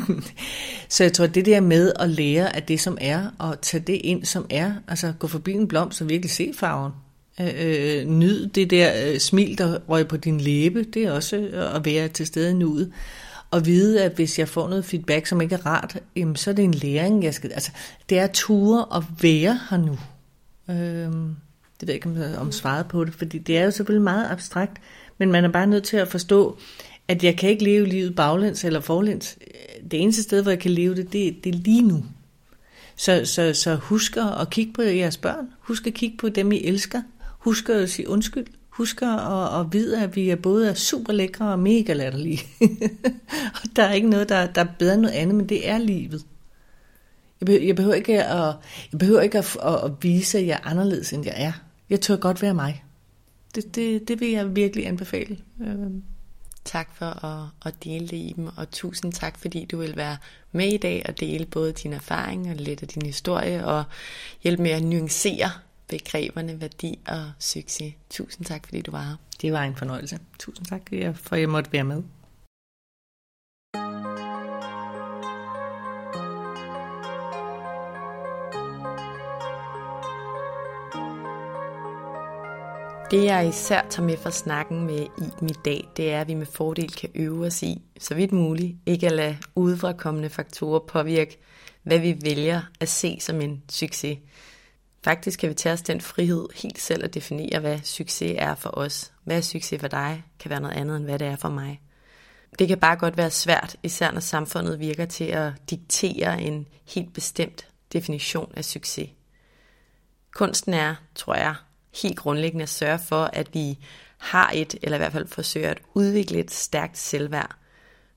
så jeg tror, det der med at lære af det, som er, og tage det ind, som er, altså gå forbi en blomst og virkelig se farven. Øh, øh, nyd det der øh, smil, der røg på din læbe, det er også øh, at være til stede i nuet. Og vide, at hvis jeg får noget feedback, som ikke er rart, jamen, så er det en læring, jeg skal... Altså, det er ture at være her nu. Øh, det ved jeg ikke, øh, om svaret på det, fordi det er jo selvfølgelig meget abstrakt, men man er bare nødt til at forstå, at jeg kan ikke leve livet baglæns eller forlæns. Det eneste sted, hvor jeg kan leve det, det, det er lige nu. Så, så, så husk at kigge på jeres børn. Husk at kigge på dem, I elsker. Husk at sige undskyld. Husk at, at vide, at vi er både er super lækre og mega latterlige. og der er ikke noget, der, der er bedre end noget andet, men det er livet. Jeg behøver, jeg behøver ikke, at, jeg behøver ikke at, at, at vise, at jeg er anderledes, end jeg er. Jeg tør godt være mig. Det, det, det vil jeg virkelig anbefale. Øhm. Tak for at, at dele det i dem, og tusind tak, fordi du vil være med i dag og dele både din erfaring og lidt af din historie, og hjælpe med at nuancere begreberne værdi og succes. Tusind tak, fordi du var her. Det var en fornøjelse. Tusind tak, for at jeg måtte være med. Det jeg især tager med fra snakken med Iben i dag, det er, at vi med fordel kan øve os i, så vidt muligt, ikke at lade udefrakommende faktorer påvirke, hvad vi vælger at se som en succes. Faktisk kan vi tage os den frihed helt selv at definere, hvad succes er for os. Hvad er succes for dig, kan være noget andet end hvad det er for mig. Det kan bare godt være svært, især når samfundet virker til at diktere en helt bestemt definition af succes. Kunsten er, tror jeg, helt grundlæggende at sørge for, at vi har et, eller i hvert fald forsøger at udvikle et stærkt selvværd.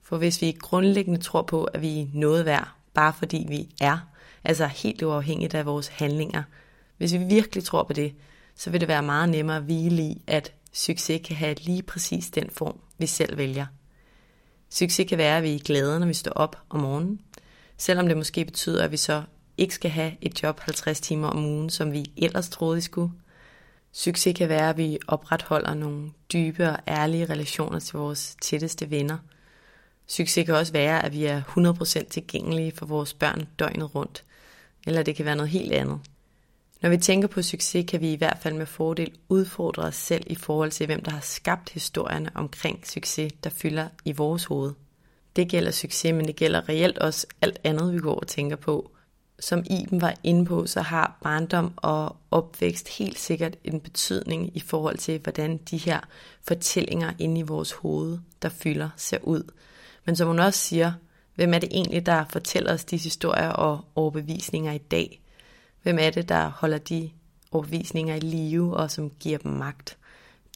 For hvis vi grundlæggende tror på, at vi er noget værd, bare fordi vi er, altså helt uafhængigt af vores handlinger, hvis vi virkelig tror på det, så vil det være meget nemmere at hvile i, at succes kan have lige præcis den form, vi selv vælger. Succes kan være, at vi er glade, når vi står op om morgenen, selvom det måske betyder, at vi så ikke skal have et job 50 timer om ugen, som vi ellers troede, vi skulle. Succes kan være, at vi opretholder nogle dybe og ærlige relationer til vores tætteste venner. Succes kan også være, at vi er 100% tilgængelige for vores børn døgnet rundt. Eller det kan være noget helt andet. Når vi tænker på succes, kan vi i hvert fald med fordel udfordre os selv i forhold til, hvem der har skabt historierne omkring succes, der fylder i vores hoved. Det gælder succes, men det gælder reelt også alt andet, vi går og tænker på. Som Iben var inde på, så har barndom og opvækst helt sikkert en betydning i forhold til, hvordan de her fortællinger inde i vores hoved, der fylder, ser ud. Men som hun også siger, hvem er det egentlig, der fortæller os disse historier og overbevisninger i dag? Hvem er det, der holder de overbevisninger i live og som giver dem magt?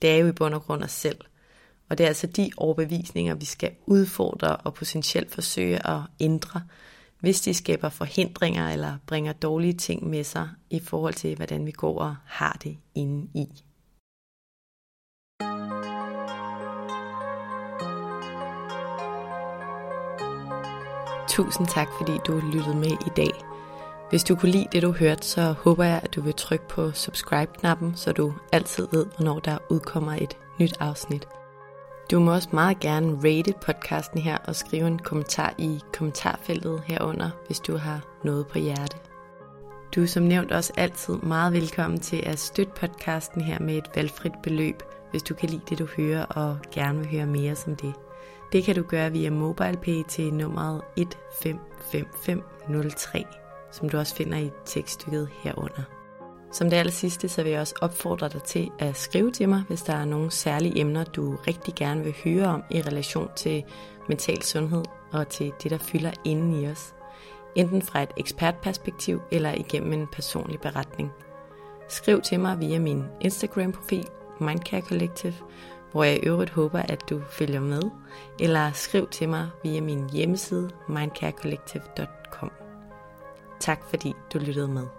Det er jo i bund og grund os selv. Og det er altså de overbevisninger, vi skal udfordre og potentielt forsøge at ændre, hvis de skaber forhindringer eller bringer dårlige ting med sig i forhold til, hvordan vi går og har det inde i. Tusind tak, fordi du lyttede med i dag. Hvis du kunne lide det, du hørte, så håber jeg, at du vil trykke på subscribe-knappen, så du altid ved, hvornår der udkommer et nyt afsnit. Du må også meget gerne rate podcasten her og skrive en kommentar i kommentarfeltet herunder, hvis du har noget på hjerte. Du er som nævnt også altid meget velkommen til at støtte podcasten her med et valgfrit beløb, hvis du kan lide det, du hører og gerne vil høre mere som det. Det kan du gøre via MobilePay til nummeret 155503 som du også finder i tekststykket herunder. Som det aller sidste, så vil jeg også opfordre dig til at skrive til mig, hvis der er nogle særlige emner, du rigtig gerne vil høre om i relation til mental sundhed og til det, der fylder inden i os. Enten fra et ekspertperspektiv eller igennem en personlig beretning. Skriv til mig via min Instagram-profil Mindcare Collective, hvor jeg i øvrigt håber, at du følger med, eller skriv til mig via min hjemmeside mindcarecollective.com. Tak fordi du lyttede med.